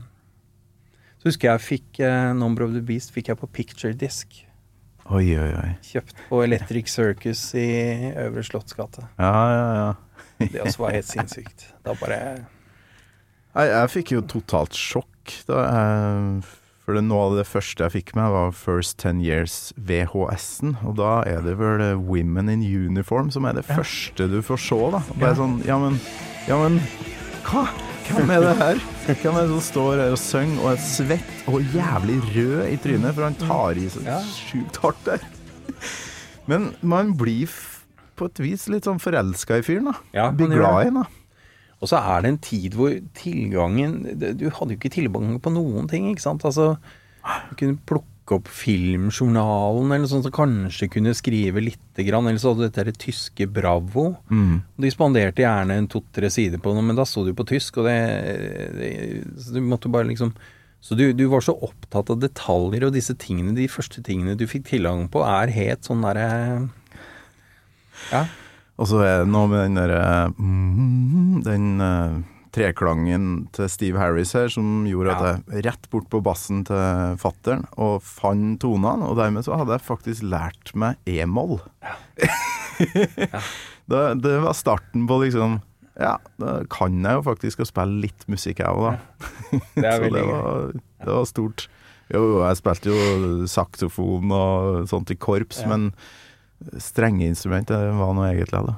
Speaker 2: Så husker jeg fikk eh, Number of the Beast fikk jeg på picture disc.
Speaker 3: Oi, oi, oi.
Speaker 2: Kjøpt på Electric Circus i Øvre Slottsgate.
Speaker 3: Ja, ja, ja.
Speaker 2: Det også var helt sinnssykt. Da bare
Speaker 3: Nei, jeg fikk jo totalt sjokk da jeg For noe av det første jeg fikk med, var First Ten Years VHS-en. Og da er det vel Women in Uniform som er det første du får se, da. Og bare sånn Ja, men Ja, men Hva? Hvem er det her? Hvem er det som står her og synger og er svett og jævlig rød i trynet, for han tar i så
Speaker 2: Ja.
Speaker 3: sjukt hardt der. Men man blir på et vis litt sånn forelska i fyren, da.
Speaker 2: Ja,
Speaker 3: Blir glad i han, da.
Speaker 2: Og så er det en tid hvor tilgangen Du hadde jo ikke tilgang på noen ting, ikke sant. Altså, du kunne plukke opp Filmjournalen eller sånn som kanskje kunne skrive lite grann. Eller så hadde dette det tyske Bravo. De spanderte gjerne en to-tre sider på noe, men da sto det jo på tysk, og det, det Så du måtte bare liksom Så du, du var så opptatt av detaljer, og disse tingene, de første tingene du fikk tilgang på, er helt sånn derre Ja.
Speaker 3: Og så er det noe med den derre den, Den eh, treklangen til Steve Harris her som gjorde
Speaker 2: Ja.
Speaker 3: at jeg rett bort på bassen til fattern og fant tonene, og dermed så hadde jeg faktisk lært meg e-moll. det, det var starten på liksom Ja, da kan jeg jo faktisk å spille litt musikk, jeg òg, da.
Speaker 2: Det
Speaker 3: så det var, det var stort. Jo, jeg spilte jo saksofon og sånt i korps,
Speaker 2: Ja.
Speaker 3: men strengeinstrument det var noe egentlig, da.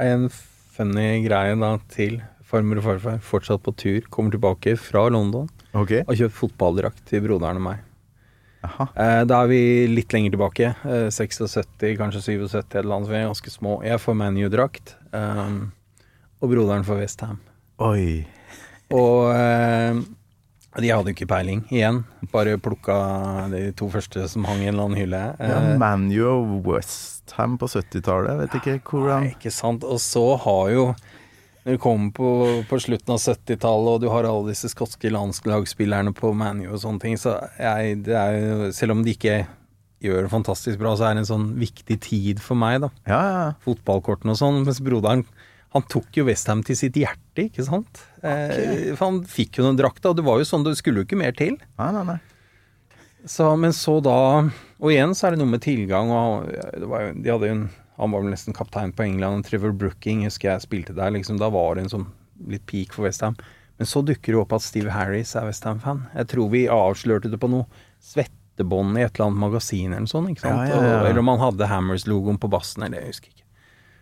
Speaker 2: En funny greie da til farmor og farfar. Fortsatt på tur. Kommer tilbake fra London.
Speaker 3: okay.
Speaker 2: og kjøpt fotballdrakt til broderen og meg. Eh, da er vi litt lenger tilbake. Eh, 76, kanskje 77, et eller annet. Vi er ganske små. Jeg får ManU-drakt. Um, og broderen får Westham.
Speaker 3: Oi.
Speaker 2: Og eh, de hadde jo ikke peiling igjen. Bare plukka de to første som hang i en eller annen hylle.
Speaker 3: Ja,
Speaker 2: Eh,
Speaker 3: ManU og Westham på 70-tallet, vet ikke hvordan
Speaker 2: Nei, ikke sant. Og så har jo Når du kommer på, på slutten av 70-tallet, og du har alle disse skotske landslagsspillerne på ManU og sånne ting, så jeg, det er jo Selv om de ikke gjør det fantastisk bra, så er det en sånn viktig tid for meg, da.
Speaker 3: Ja, ja.
Speaker 2: Fotballkortene og sånn. Mens broderen han tok jo Westham til sitt hjerte, ikke sant? Eh, for han fikk jo den drakta, og det var jo sånn, det skulle jo ikke mer til.
Speaker 3: Nei, nei, nei.
Speaker 2: Så, men så da Og igjen så er det noe med tilgang, og det var de hadde jo en Han var vel nesten kaptein på England, Trevor Brooking, husker jeg spilte der, liksom. Da var det en sånn litt peak for Westham. Men så dukker det opp at Steve Harris er Westham-fan. Jeg tror vi avslørte det på noe svettebånd i et eller annet magasin eller noe sånt, ikke sant.
Speaker 3: Ja, ja, ja.
Speaker 2: Eller om han hadde Hammers-logoen på bassen, eller jeg husker ikke.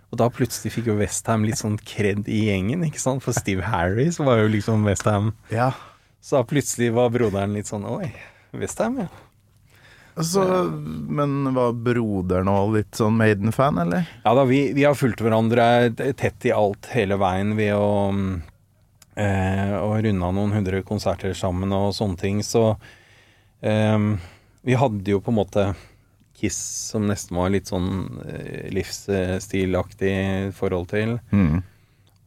Speaker 2: Og da plutselig fikk jo Westham litt sånn kred i gjengen, ikke sant. For Steve Harris var jo liksom Westham.
Speaker 3: Ja.
Speaker 2: Så da plutselig var broderen litt sånn Oi, Westham, ja.
Speaker 3: Så, men var broderen òg litt sånn Maiden-fan, eller?
Speaker 2: Ja da, vi, vi har fulgt hverandre tett i alt hele veien ved å eh, runde av noen hundre konserter sammen og sånne ting. Så eh, vi hadde jo på en måte Kiss som nesten var litt sånn eh, livsstilaktig forhold til.
Speaker 3: Mm.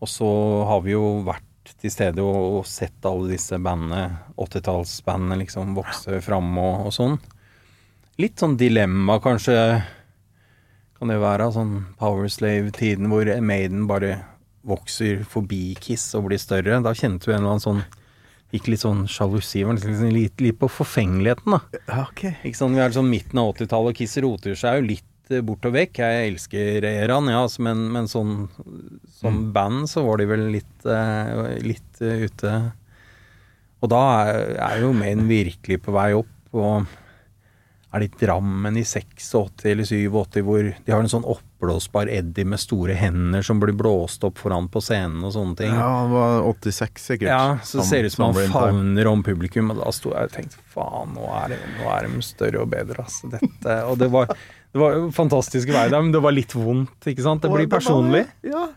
Speaker 2: Og så har vi jo vært til stede og, og sett alle disse bandene, 80-tallsbandene, liksom vokse fram og, og sånn. Litt sånn dilemma, kanskje, kan det være, sånn Powerslave-tiden hvor Maiden bare vokser forbi Kiss og blir større. Da kjente du en eller annen sånn Gikk litt sånn sjalusi, var liksom litt, litt på forfengeligheten, da.
Speaker 3: Ja, ok.
Speaker 2: Ikke sånn, Vi er sånn midten av 80-tallet, og Kiss roter seg jo litt eh, bort og vekk. Jeg elsker Eran, ja, altså, men, men sånn som band så var de vel litt, eh, litt eh, ute. Og da er, er jo Maiden virkelig på vei opp, og er det i Drammen i 86 eller 87 hvor de har en sånn oppblåsbar Eddie med store hender som blir blåst opp foran på scenen og sånne ting.
Speaker 3: Ja, han var 86 sikkert.
Speaker 2: Ja, så
Speaker 3: som,
Speaker 2: ser det ut som han favner om publikum, og da sto jeg og tenkte faen, nå er, det, nå er de større og bedre, altså. Dette, og det var, det var fantastisk fantastiske veier der, men det var litt vondt, ikke sant? Det blir personlig.
Speaker 3: Ja.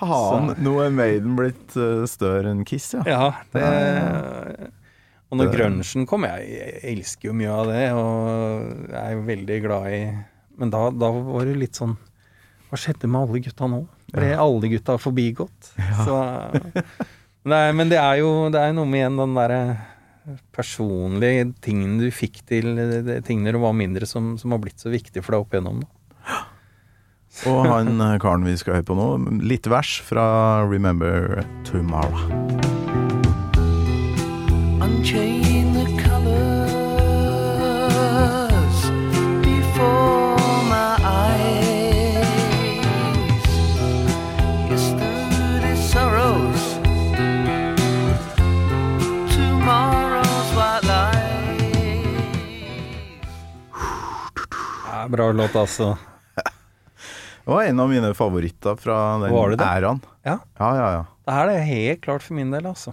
Speaker 3: Faen, nå er Maiden blitt eh, større enn Kiss, ja.
Speaker 2: Ja, det Og når grunchen kom, jeg, jeg elsker jo mye av det, og jeg er veldig glad i Men da, da var det litt sånn Hva skjedde med alle gutta nå? Ble alle gutta forbigått? Så, nei, men det er jo det er noe med igjen den derre personlige tingene du fikk til, tingene du var mindre, som, som har blitt så viktig for deg opp igjennom. Da.
Speaker 3: Og han eh, karen vi skal høre på nå, litt vers fra Remember Tomorrow.
Speaker 4: Unchain the colors before my eyes. Yesterday's sorrows, tomorrow's white lies.
Speaker 2: Bra låt, altså.
Speaker 3: Det var en av mine favoritter fra den
Speaker 2: Var det det?
Speaker 3: æraen.
Speaker 2: Ja.
Speaker 3: Ja, ja, ja.
Speaker 2: Det her er helt klart for min del, altså.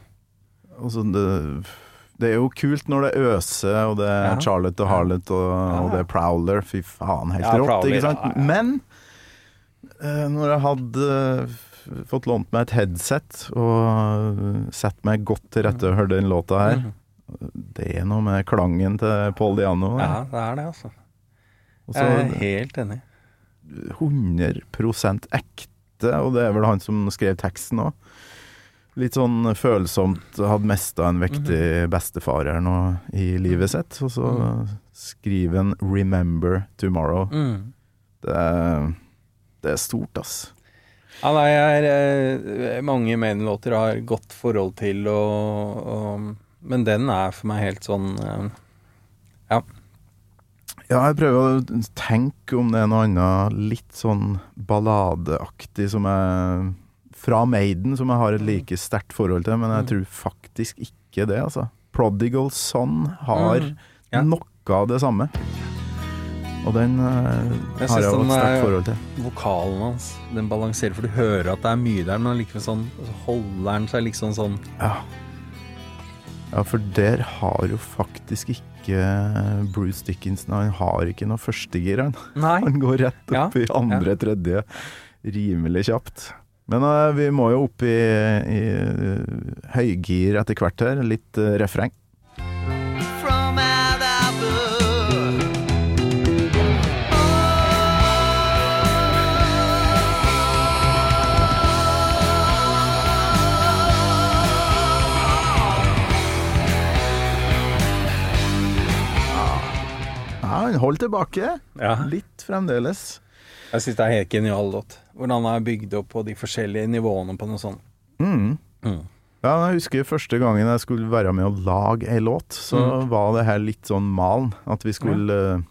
Speaker 3: Altså, det, det er jo kult når det øser, og det er
Speaker 2: Ja.
Speaker 3: Charlotte og Harlot, og, og det er Prowler. Fy faen, helt rått,
Speaker 2: Prowler,
Speaker 3: ikke sant? Men eh, når jeg hadde eh, fått lånt meg et headset og sett meg godt til rette og hørte den låta her, det er noe med klangen til Paul Diano.
Speaker 2: Mhm. Ja, det er det, altså.
Speaker 3: Også,
Speaker 2: Jeg er helt enig.
Speaker 3: 100% ekte, og det er vel han som skrev teksten òg. Litt sånn følsomt, hadde mista en vektig bestefar her nå i livet sitt, og så skriver han 'Remember Tomorrow'.
Speaker 2: Mm.
Speaker 3: Det, er- det er stort, ass.
Speaker 2: Ja, nei, jeg er, eh, mange Maiden-låter har godt forhold til, og, og, men den er for meg helt sånn eh, Ja.
Speaker 3: Ja, jeg prøver å tenke om det er noe annet litt sånn balladeaktig som jeg Fra Maiden, som jeg har et like sterkt forhold til, men jeg tror faktisk ikke det, altså. Prodigal Son har
Speaker 2: Mm, ja.
Speaker 3: noe av det samme. Og den uh,
Speaker 2: Jeg
Speaker 3: har jeg jo et sterkt
Speaker 2: er-
Speaker 3: forhold til.
Speaker 2: Vokalen hans, den balanserer, for du hører at det er mye der, men allikevel sånn så holder han seg liksom sånn
Speaker 3: Ja. ja, for der har jo faktisk ikke Bruce Dickinson Han har ikke noe førstegir, han.
Speaker 2: Nei.
Speaker 3: Han går rett
Speaker 2: Ja,
Speaker 3: opp i andre, tredje, rimelig kjapt. Men uh, vi må jo opp i, i uh, høygir etter hvert her. Litt uh, refreng. Ja, han holder tilbake.
Speaker 2: Ja.
Speaker 3: Litt fremdeles.
Speaker 2: Jeg syns det er helt genial låt. Hvordan det er bygd opp på de forskjellige nivåene på noe sånt.
Speaker 3: Mm.
Speaker 2: Mm.
Speaker 3: Ja, jeg husker første gangen jeg skulle være med å lage ei låt, så
Speaker 2: Mm.
Speaker 3: var det her litt sånn malen. At vi skulle ja.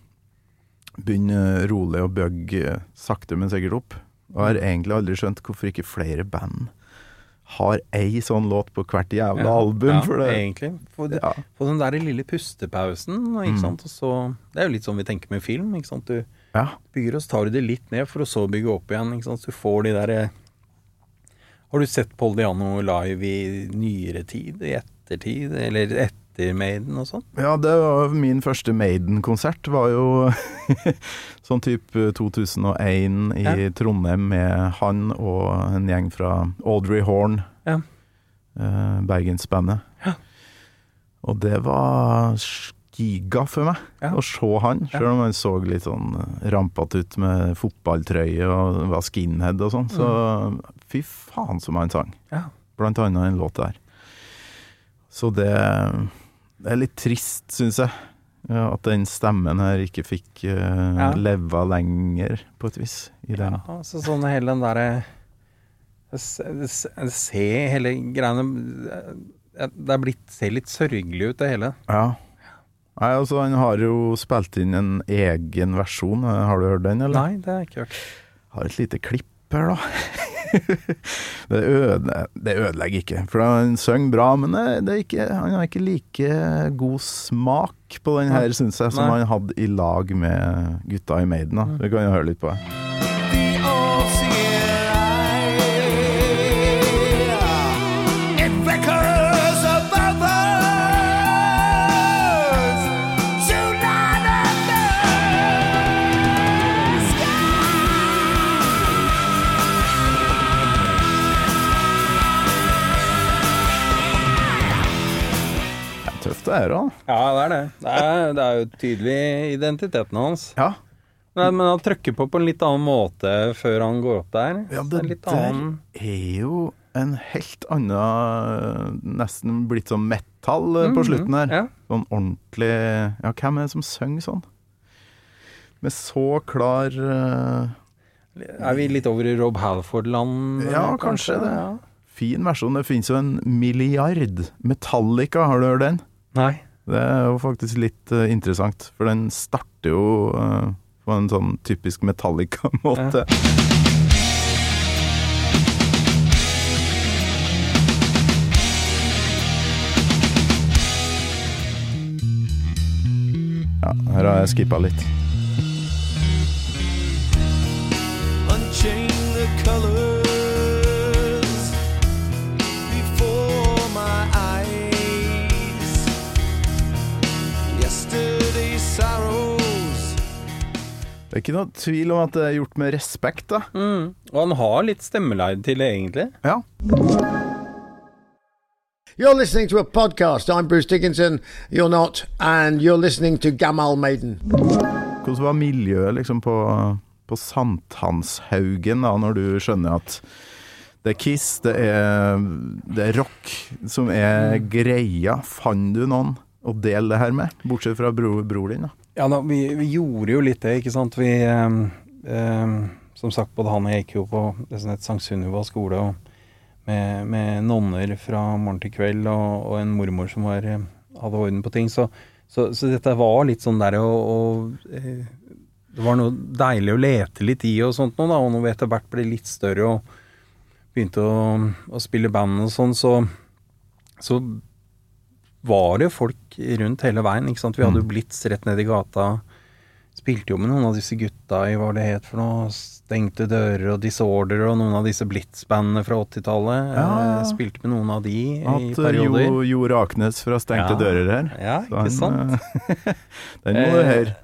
Speaker 3: begynne rolig å bygge eh, sakte, men sikkert opp. Og jeg har egentlig aldri skjønt hvorfor ikke flere band har ei sånn låt på hvert jævla album.
Speaker 2: ja,
Speaker 3: for det,
Speaker 2: egentlig. Få,
Speaker 3: ja.
Speaker 2: den der lille pustepausen, ikke
Speaker 3: Mm.
Speaker 2: sant. Og så Det er jo litt sånn vi tenker med film, ikke sant. Du
Speaker 3: ja.
Speaker 2: bygger og så tar du det litt ned for å så bygge opp igjen, ikke sant. Så du får de der Har du sett Paul Diano live i nyere tid? I ettertid? Eller etter Maiden og sånn?
Speaker 3: Ja, det var min første Maiden-konsert. Var jo sånn type 2001 i
Speaker 2: Ja.
Speaker 3: Trondheim med han og en gjeng fra Audrey Horn,
Speaker 2: Ja.
Speaker 3: eh, Bergensbandet.
Speaker 2: Ja.
Speaker 3: Og det var giga for meg
Speaker 2: Ja.
Speaker 3: å se han, selv om han så litt sånn eh, rampete ut med fotballtrøye og var skinhead og sånn. Så fy faen som han sang.
Speaker 2: Ja.
Speaker 3: Blant annet en låt der. Så det, det er litt trist, syns jeg. ja, At den stemmen her ikke fikk uh,
Speaker 2: Ja.
Speaker 3: leve lenger, på et vis. I den.
Speaker 2: Ja, altså sånn hele den derre Se hele greiene Det er blitt ser litt sørgelig ut, det hele.
Speaker 3: Ja. Nei, altså Han har jo spilt inn en egen versjon. Har du hørt den, eller?
Speaker 2: Nei, det har jeg ikke hørt.
Speaker 3: Har et lite klipp her, da. det, øde, det ødelegger ikke, for han synger bra, men ikke, han har ikke like god smak på den her, syns jeg, som
Speaker 2: Nei.
Speaker 3: han hadde i lag med gutta i Maiden. Da. Vi kan jo høre litt på det. Tøft det her.
Speaker 2: Ja, det er det. Det er, det er jo tydelig identiteten hans.
Speaker 3: Ja.
Speaker 2: Nei, men han trykker på på en litt annen måte før han går opp der.
Speaker 3: ja,
Speaker 2: det,
Speaker 3: det
Speaker 2: er
Speaker 3: der
Speaker 2: annen
Speaker 3: er jo en helt annen Nesten blitt som metal -hmm. på slutten her.
Speaker 2: Ja.
Speaker 3: Sånn ordentlig Ja, hvem er det som synger sånn? Med så klar uh...
Speaker 2: Er vi litt over i Rob Halford-land?
Speaker 3: Ja,
Speaker 2: kanskje,
Speaker 3: kanskje det.
Speaker 2: Ja.
Speaker 3: fin versjon. Det finnes jo en milliard. Metallica, har du hørt den?
Speaker 2: Nei.
Speaker 3: Det er jo faktisk litt uh, interessant, for den starter jo uh, på en sånn typisk Metallica-måte. Ja, her har jeg skippa litt. Det er ikke noe tvil om at det er gjort med respekt, da.
Speaker 2: Mm. Og han har litt stemmeleie til det, egentlig.
Speaker 3: Ja.
Speaker 5: You're listening to a podcast. I'm Bruce Dickinson. You're not. And you're listening to Gamal Maiden.
Speaker 3: Hvordan var miljøet liksom på, på Sankthanshaugen da, når du skjønner at det er Kiss, det er, det er rock som er greia. Fant du noen å dele det her med, bortsett fra bro, bror din? da?
Speaker 2: Ja, da, vi, vi gjorde jo litt det, ikke sant. Vi eh, eh, Som sagt, både han og jeg gikk jo på det som het Sankt Sunniva skole, med, med nonner fra morgen til kveld, og, og en mormor som var, eh, hadde orden på ting. Så, så, så dette var litt sånn der og, og eh, Det var noe deilig å lete litt i og sånt nå, da. Og når vi etter hvert ble litt større og begynte å, å spille band og sånn, så, så var det folk rundt hele veien. ikke sant? Vi hadde jo Blitz rett ned i gata. Spilte jo med noen av disse gutta i hva det het for noe. Stengte dører og Disorder og noen av disse Blitz-bandene fra 80-tallet.
Speaker 3: Ja, ja.
Speaker 2: Eh, Spilte med noen av de i
Speaker 3: At i
Speaker 2: perioder.
Speaker 3: Jo, jo Raknes fra Stengte
Speaker 2: Ja.
Speaker 3: dører her.
Speaker 2: Ja, ikke sant?
Speaker 3: eh, den må du
Speaker 2: Eh,
Speaker 3: høre.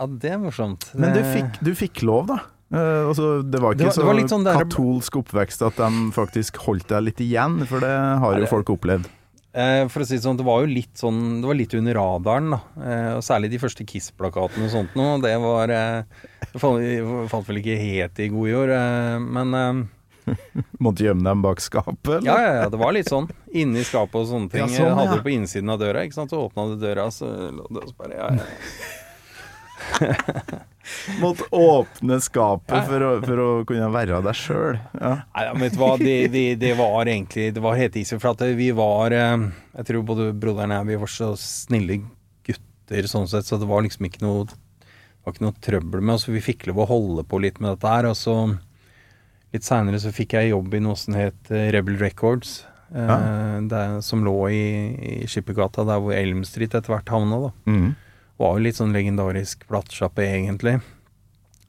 Speaker 2: Ja, det er morsomt.
Speaker 3: Men du fikk, du fikk lov, da. Uh, altså, det var ikke
Speaker 2: det var så
Speaker 3: så
Speaker 2: sånn der-
Speaker 3: katolsk oppvekst at de faktisk holdt deg litt igjen, for det har jo folk opplevd.
Speaker 2: Eh, for å si det sånn, det var jo litt sånn Det var litt under radaren, da. Eh, og særlig de første Kiss-plakatene og sånt noe. Det var eh, Det falt, vel ikke helt i god jord, men
Speaker 3: Måtte gjemme dem bak skapet, eller?
Speaker 2: Ja, ja, ja, det var litt sånn. Inni skapet og sånne ting.
Speaker 3: Ja, sånn,
Speaker 2: ja. hadde det på innsiden av døra, ikke sant. Så åpna du døra, så lå det også bare ja, ja.
Speaker 3: Måtte åpne skapet for å, for å kunne være deg sjøl. Ja.
Speaker 2: Nei, vet du hva, det, det, det var egentlig Det var helt easy, for at vi var eh, Jeg tror både broderen og jeg vi var så snille gutter sånn sett, så det var liksom ikke noe Det var ikke noe trøbbel med oss. Vi fikk lov å holde på litt med dette her. Og så litt seinere så fikk jeg jobb i noe som het eh, Rebel Records. Eh,
Speaker 3: Ja.
Speaker 2: der, som lå i, i Skippergata, der hvor Elm Street etter hvert havna, da.
Speaker 3: Mhm.
Speaker 2: Var jo litt sånn legendarisk platesjappe, egentlig.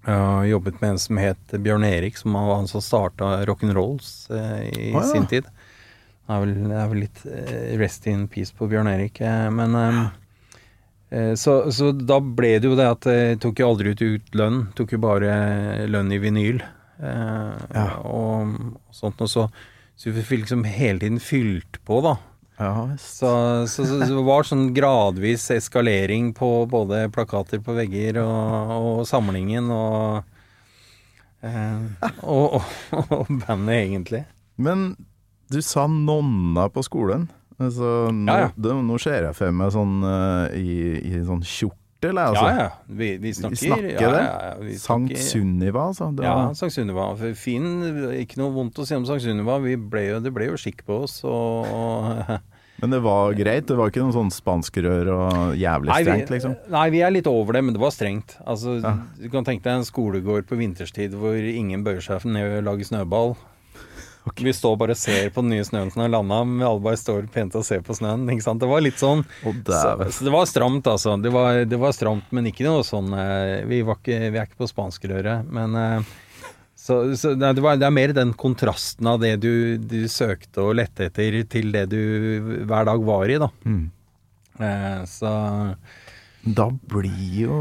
Speaker 2: Uh, jobbet med en som het Bjørn Erik, som var han som starta rock'n'rolls uh, i
Speaker 3: Å, ja.
Speaker 2: sin tid. Det er vel, det er vel litt eh, rest in peace på Bjørn Erik. eh, men um, eh, så, så da ble det jo det at jeg tok jo aldri ut, ut lønn. Tok jo bare lønn i vinyl. eh,
Speaker 3: Ja.
Speaker 2: og, og sånt. Og så, så vi fikk liksom hele tiden fylt på, da.
Speaker 3: Ja.
Speaker 2: Så, så, så det var sånn gradvis eskalering på både plakater på vegger og, og samlingen og, eh, og, og, bandet, egentlig.
Speaker 3: Men du sa nonna på skolen. Altså, nå,
Speaker 2: Ja, ja.
Speaker 3: Det, nå ser jeg for meg sånn eh, i, i sånn kjortel, eller? altså.
Speaker 2: ja, ja. Vi, vi snakker,
Speaker 3: snakker
Speaker 2: ja,
Speaker 3: det.
Speaker 2: ja, ja,
Speaker 3: Sankt Sunniva, altså. Det
Speaker 2: Ja,
Speaker 3: var,
Speaker 2: Sankt Sunniva. Fin, ikke noe vondt å si om Sankt Sunniva. Vi ble jo, det ble jo skikk på oss. Og, og
Speaker 3: men det var greit? Det var ikke noe sånn spanskrør og jævlig strengt,
Speaker 2: vi,
Speaker 3: liksom?
Speaker 2: nei, vi er litt over det, men det var strengt. Altså,
Speaker 3: Ja.
Speaker 2: Du kan tenke deg en skolegård på vinterstid hvor ingen bøyer seg ned og lager snøball. Vi står bare og ser på den nye snøen som har landa, men alle bare står pent og ser på snøen. Ikke sant? Det var litt sånn.
Speaker 3: oh,
Speaker 2: Så, så det var stramt, altså. Det var, det var stramt, men ikke noe sånn eh, Vi, var ikke, vi er ikke på spanskrøret, men eh, så, så det, var, det er mer den kontrasten av det du, du søkte og lette etter, til det du hver dag var i, da.
Speaker 3: Mm.
Speaker 2: Eh, så
Speaker 3: Da blir jo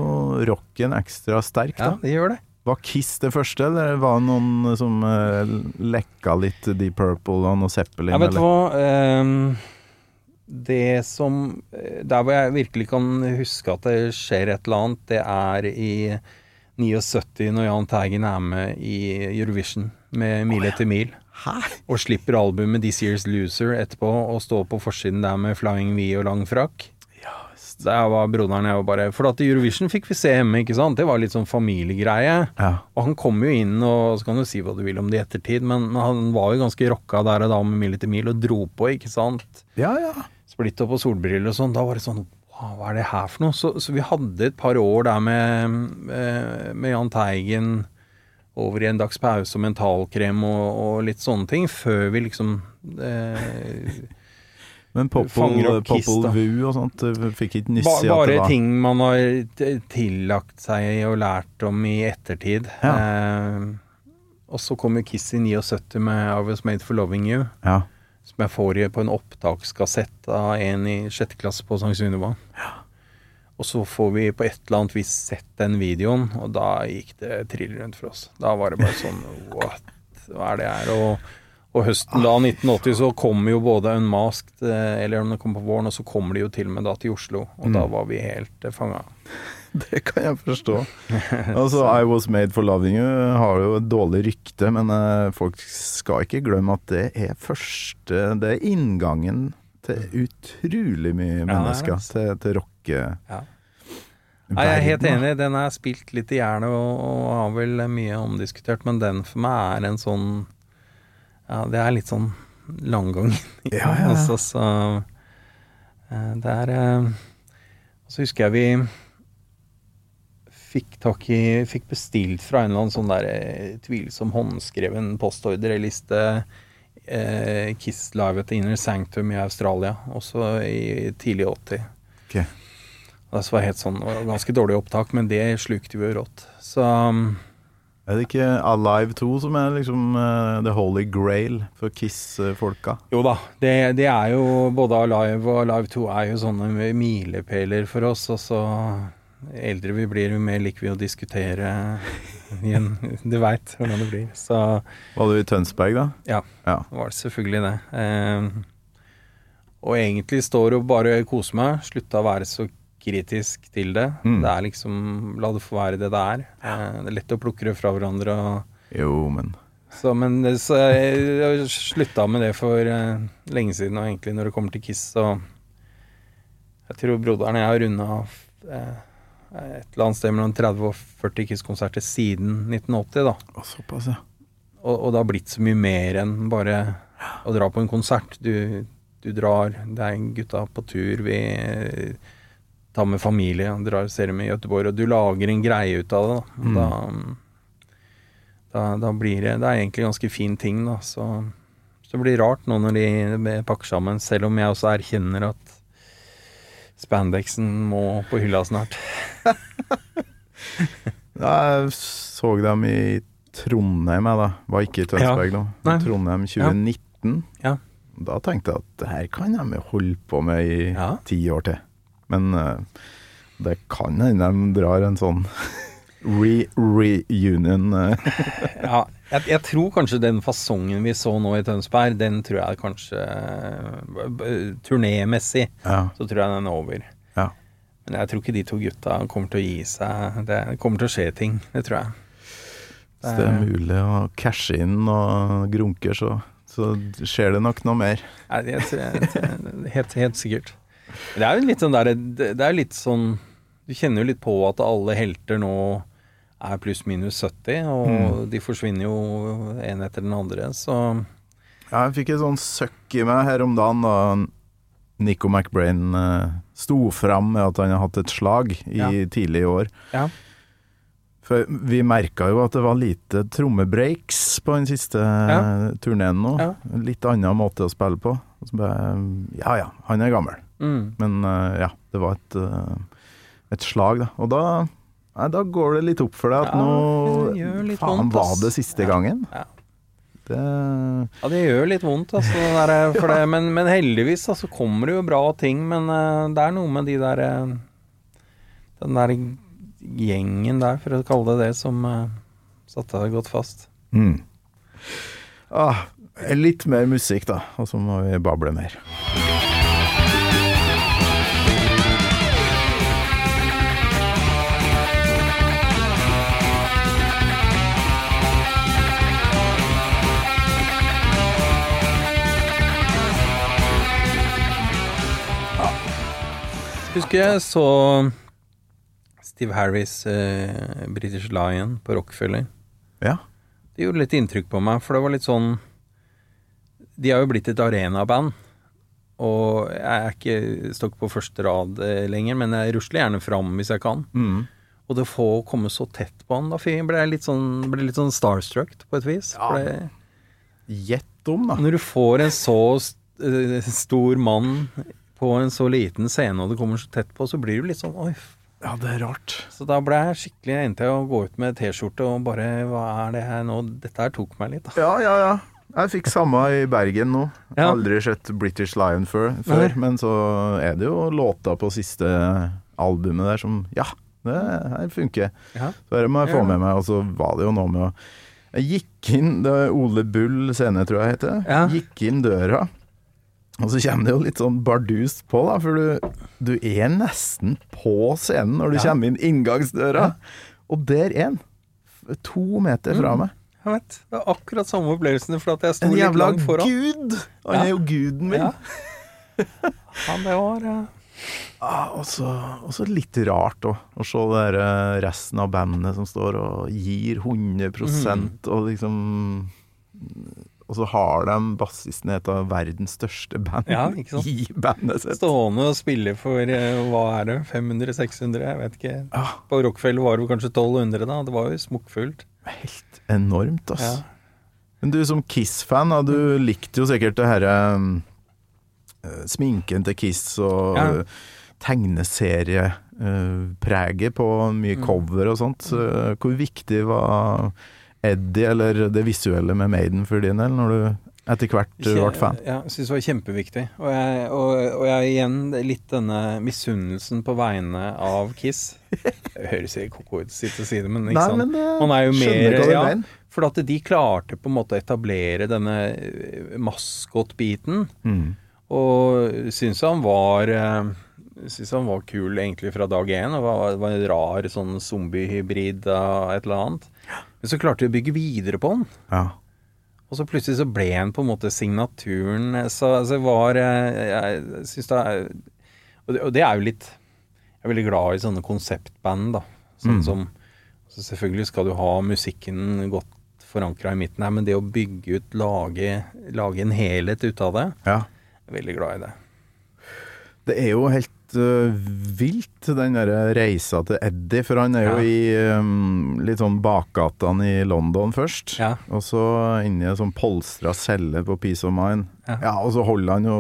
Speaker 3: rocken ekstra sterk,
Speaker 2: ja, det gjør det.
Speaker 3: Var Kiss det første, eller var det noen som uh, lekka litt Deep Purple og noe Zeppelin?
Speaker 2: Jeg vet
Speaker 3: eller?
Speaker 2: hva? Ehm, det som eh, Der hvor jeg virkelig kan huske at det skjer et eller annet, det er i 79 når Jahn Teigen er med i Eurovision med Mil etter mil. Og slipper albumet This Year's Loser etterpå og står på forsiden der med Flying V og lang frakk. Der var broderen jeg var bare For at i Eurovision fikk vi se hjemme, ikke sant? Det var litt sånn familiegreie.
Speaker 3: Ja.
Speaker 2: Og han kom jo inn, og så kan du si hva du vil om det i ettertid, men men han var jo ganske rocka der og da med Mil etter mil og dro på, ikke sant.
Speaker 3: ja, ja.
Speaker 2: Splitt opp og solbriller og sånn. Da var det sånn hva er det her for noe? Så, så vi hadde et par år der med, eh, med Jahn Teigen over i en dags pause og mentalkrem og, og litt sånne ting, før vi liksom eh,
Speaker 3: Men Popple,
Speaker 2: opp
Speaker 3: Popple
Speaker 2: da.
Speaker 3: Og sånt, fikk ikke nyss i at det var Bare
Speaker 2: ting man har tillagt seg og lært om i ettertid. Eh, og så kom jo Kiss i 79 med I Was Made For Loving You.
Speaker 3: Ja.
Speaker 2: Som jeg får på en opptakskassett av en i sjette klasse på Sankt Sunniva. Og så får vi på et eller annet vis sett den videoen, og da gikk det trill rundt for oss. Da var det bare sånn What? Hva er det her? Og, og høsten da, 1980, så kom jo både Unmasked, eh, eller om det kom på våren, og så kommer de jo til og med da til Oslo. Og da var vi helt eh, fanga.
Speaker 3: Det kan jeg forstå. Altså, I Was Made For Loving You har jo et dårlig rykte, men eh, folk skal ikke glemme at det er første Det er inngangen til utrolig mye
Speaker 2: er
Speaker 3: mennesker
Speaker 2: ja,
Speaker 3: til, til rocke...
Speaker 2: Ja. Nei, jeg er helt enig. Den er spilt litt i jernet og, og har vel mye omdiskutert, men den for meg er en sånn Ja, det er litt sånn langgang.
Speaker 3: Ja, ja, ja.
Speaker 2: så eh, Det er eh, Så husker jeg vi fikk tak i Fikk bestilt fra en eller annen sånn der eh, tvilsom håndskreven postordreliste eh, Kiss Live at the Inner Sanctum i Australia, også i tidlig 80.
Speaker 3: Ok.
Speaker 2: Det var helt sånn, ganske dårlig opptak, men det slukte vi jo rått. Så
Speaker 3: Er det ikke Alive 2 som er liksom uh, the holy grail for Kiss-folka?
Speaker 2: jo da, det, det er jo både Alive og Alive 2 er jo sånne milepæler for oss. Og så eldre vi blir, jo mer liker vi å diskutere igjen. Du veit hvordan det blir. Så
Speaker 3: Var du i Tønsberg, da?
Speaker 2: Ja.
Speaker 3: ja.
Speaker 2: var det selvfølgelig det. Um, og egentlig står og bare kose meg. Slutta å være så kritisk til det.
Speaker 3: Mm.
Speaker 2: Det er liksom La det få være det det er. Ja. det er lett å plukke det fra hverandre. og
Speaker 3: Jo, men
Speaker 2: Så, men så jeg, jeg slutta med det for uh, lenge siden, og egentlig når det kommer til Kiss, så Jeg tror broderen og jeg har runda eh, et eller annet sted mellom 30 og 40 Kiss-konserter siden 1980, da.
Speaker 3: Og såpass, ja.
Speaker 2: Og, og det har blitt så mye mer enn bare å dra på en konsert. Du, du drar, det er gutta på tur, vi tar med familie, drar og ser dem i Gøteborg og du lager en greie ut av det. Da,
Speaker 3: Mm.
Speaker 2: da, da, da blir det Det er egentlig en ganske fin ting, da. Så, så det blir rart nå når de pakker sammen, selv om jeg også erkjenner at spandexen må på hylla snart.
Speaker 3: Ja, Jeg så dem i Trondheim, jeg da. Var ikke i Tønsberg da.
Speaker 2: Nei.
Speaker 3: Trondheim 2019.
Speaker 2: Ja.
Speaker 3: Da tenkte jeg at det her kan de holde på med i
Speaker 2: Ja.
Speaker 3: ti år til. Men uh, det kan hende de drar en sånn Re reunion. eh.
Speaker 2: Ja, jeg, jeg tror kanskje den fasongen vi så nå i Tønsberg, den tror jeg kanskje b- Turnémessig
Speaker 3: Ja.
Speaker 2: så tror jeg den er over.
Speaker 3: ja.
Speaker 2: Men jeg tror ikke de to gutta kommer til å gi seg. Det kommer til å skje ting, det tror jeg.
Speaker 3: Hvis det er mulig å cashe inn og grunker, så, så skjer det nok noe mer.
Speaker 2: Helt, helt sikkert. Det er jo litt sånn der Det er litt sånn Du kjenner jo litt på at alle helter nå er pluss minus 70, og de forsvinner jo en etter den andre, så
Speaker 3: Ja, jeg fikk et sånn søkk i meg her om dagen da Nico McBrain eh, sto fram med at han har hatt et slag i
Speaker 2: Ja.
Speaker 3: tidlig i år.
Speaker 2: ja.
Speaker 3: For vi merka jo at det var lite trommebreaks på den siste
Speaker 2: Ja.
Speaker 3: ja. turneen nå.
Speaker 2: Ja.
Speaker 3: Litt annen måte å spille på. Ja ja, han er gammel.
Speaker 2: Mm.
Speaker 3: Men eh, ja, det var et, eh, et slag, da. Og da, nei, da går det litt opp for deg at
Speaker 2: Ja,
Speaker 3: nå Faen,
Speaker 2: vondt,
Speaker 3: var det siste
Speaker 2: Ja.
Speaker 3: gangen?
Speaker 2: Ja.
Speaker 3: Det
Speaker 2: Ja, det gjør litt vondt, altså. Der, for det, men, men heldigvis altså, kommer det jo bra ting. Men uh, det er noe med de der uh, Den der gjengen der, for å kalle det det, som uh, satte deg godt fast.
Speaker 3: mm. ah, Litt mer musikk, da, og så må vi bable mer.
Speaker 2: Husker jeg så Steve Harris, eh, British Lion, på Rockefeller.
Speaker 3: Ja.
Speaker 2: Det gjorde litt inntrykk på meg, for det var litt sånn De har jo blitt et arenaband. Og jeg er ikke stokk på første rad eh, lenger, men jeg rusler gjerne fram hvis jeg kan.
Speaker 3: Mm.
Speaker 2: Og det få komme så tett på han, da ble jeg litt sånn, ble litt sånn starstruck på et vis.
Speaker 3: Ja. Gjett om, da.
Speaker 2: Når du får en så st eh, stor mann på en så liten scene, og du kommer så tett på, så blir du litt sånn oi.
Speaker 3: Ja, det er rart.
Speaker 2: Så da ble jeg skikkelig endte jeg å gå ut med T-skjorte og bare Hva er det her nå? Dette her tok meg litt, da.
Speaker 3: Ja, ja, ja. Jeg fikk samme i Bergen nå.
Speaker 2: Ja.
Speaker 3: Aldri sett British Lion før, før men så er det jo låta på siste albumet der som Ja, det her funker.
Speaker 2: Ja.
Speaker 3: Så dette må jeg få med meg. Og så var det jo noe med å Jeg gikk inn Det var Ole Bull scene, tror jeg heter.
Speaker 2: Ja.
Speaker 3: Gikk inn døra. Og så kommer det jo litt sånn bardust på, da, for du, du er nesten på scenen når du
Speaker 2: Ja.
Speaker 3: kommer inn inngangsdøra. Og der er han. To meter fra
Speaker 2: Mm.
Speaker 3: meg.
Speaker 2: Jeg vet. Det er akkurat samme opplevelsen, for at jeg sto litt langt foran.
Speaker 3: En jævla gud! Han
Speaker 2: Ja.
Speaker 3: er jo guden min.
Speaker 2: Ja. Ja, det var ja.
Speaker 3: Ah, og, så, litt rart òg, å se det der, eh, resten av bandet som står og gir 100
Speaker 2: Mm.
Speaker 3: og liksom Og så har de bassisten i et av verdens største band
Speaker 2: Ja,
Speaker 3: i bandet sitt.
Speaker 2: stående og spille for eh, hva er det, 500-600, jeg vet ikke.
Speaker 3: Ja,
Speaker 2: På Rockefeller var det kanskje 1200, da. Det var jo smokkfullt.
Speaker 3: helt enormt, ass.
Speaker 2: Ja.
Speaker 3: Men du som Kiss-fan, du likte jo sikkert det herre eh, Sminken til Kiss og
Speaker 2: Ja.
Speaker 3: eh, tegneseriepreget på mye
Speaker 2: Mm.
Speaker 3: cover og sånt. Eh, Hvor viktig var Eddie, eller det visuelle med Maiden for din del, når du etter hvert eh, ble fan?
Speaker 2: Ja, jeg syns det var kjempeviktig. Og jeg, og, og jeg igjen litt denne misunnelsen på vegne av Kiss. Det høres helt ko-ko ut sitte og si det, men ikke
Speaker 3: Nei,
Speaker 2: sant.
Speaker 3: men det
Speaker 2: Man er jo mer ja. For at de klarte på en måte å etablere denne eh, maskot-biten.
Speaker 3: Mm.
Speaker 2: Og syns han var eh, Syns han var kul egentlig fra dag én. Og var, var en rar sånn zombiehybrid av et eller annet. Men så klarte vi å bygge videre på den.
Speaker 3: Ja.
Speaker 2: Og så plutselig så ble han på en måte signaturen. Så, altså var eh, Jeg syns det er og det er jo litt Jeg er veldig glad i sånne konseptband, da. Sånn
Speaker 3: Mm.
Speaker 2: som så Selvfølgelig skal du ha musikken godt forankra i midten her, men det å bygge ut, lage, lage en helhet ut av det,
Speaker 3: ja.
Speaker 2: jeg er veldig glad i det.
Speaker 3: Det er jo helt øh, vilt, den der reisa til Eddie, for han er jo
Speaker 2: Ja.
Speaker 3: i um, litt sånn bakgatene i London først.
Speaker 2: Ja.
Speaker 3: Og så inni ei sånn polstra celle på Peace of Mind.
Speaker 2: Ja.
Speaker 3: Ja, og så holder han jo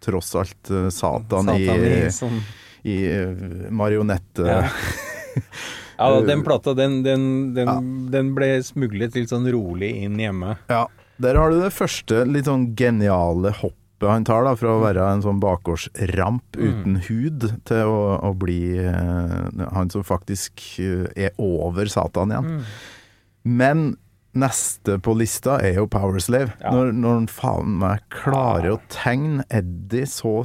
Speaker 3: tross alt uh, Satan,
Speaker 2: Satan
Speaker 3: i,
Speaker 2: i sånn
Speaker 3: i uh, marionette...
Speaker 2: Ja. Ja, den plata, den, den, den,
Speaker 3: Ja.
Speaker 2: den ble smuglet litt sånn rolig inn hjemme.
Speaker 3: Ja, der har du det første litt sånn geniale hoppet hoppet han tar, da, fra å være en sånn bakgårdsramp uten hud, til å, å bli eh, han som faktisk eh, er over Satan igjen. Men neste på lista er jo Powerslave.
Speaker 2: Ja.
Speaker 3: Når, når han faen meg klarer å tegne Eddie så,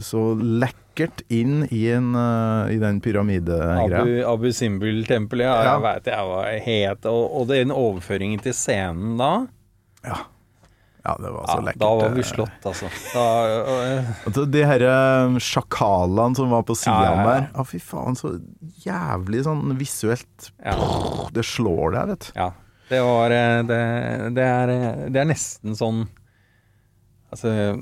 Speaker 3: så lekkert inn i, en, uh, i den pyramidegreia.
Speaker 2: Abu, Abu Simbel-tempelet, ja,
Speaker 3: Ja.
Speaker 2: jeg veit jeg var het. Og, og den overføringen til scenen da
Speaker 3: Ja. Ja, det var
Speaker 2: ja,
Speaker 3: lekkert.
Speaker 2: Da var vi slått, altså. Da, øh,
Speaker 3: Og De her eh, sjakalene som var på sida
Speaker 2: Ja, ja, ja.
Speaker 3: der. Å, fy faen, så jævlig sånn visuelt
Speaker 2: ja,
Speaker 3: Det slår deg, vet du.
Speaker 2: ja. Det var det, det, er, det er nesten sånn Altså, jeg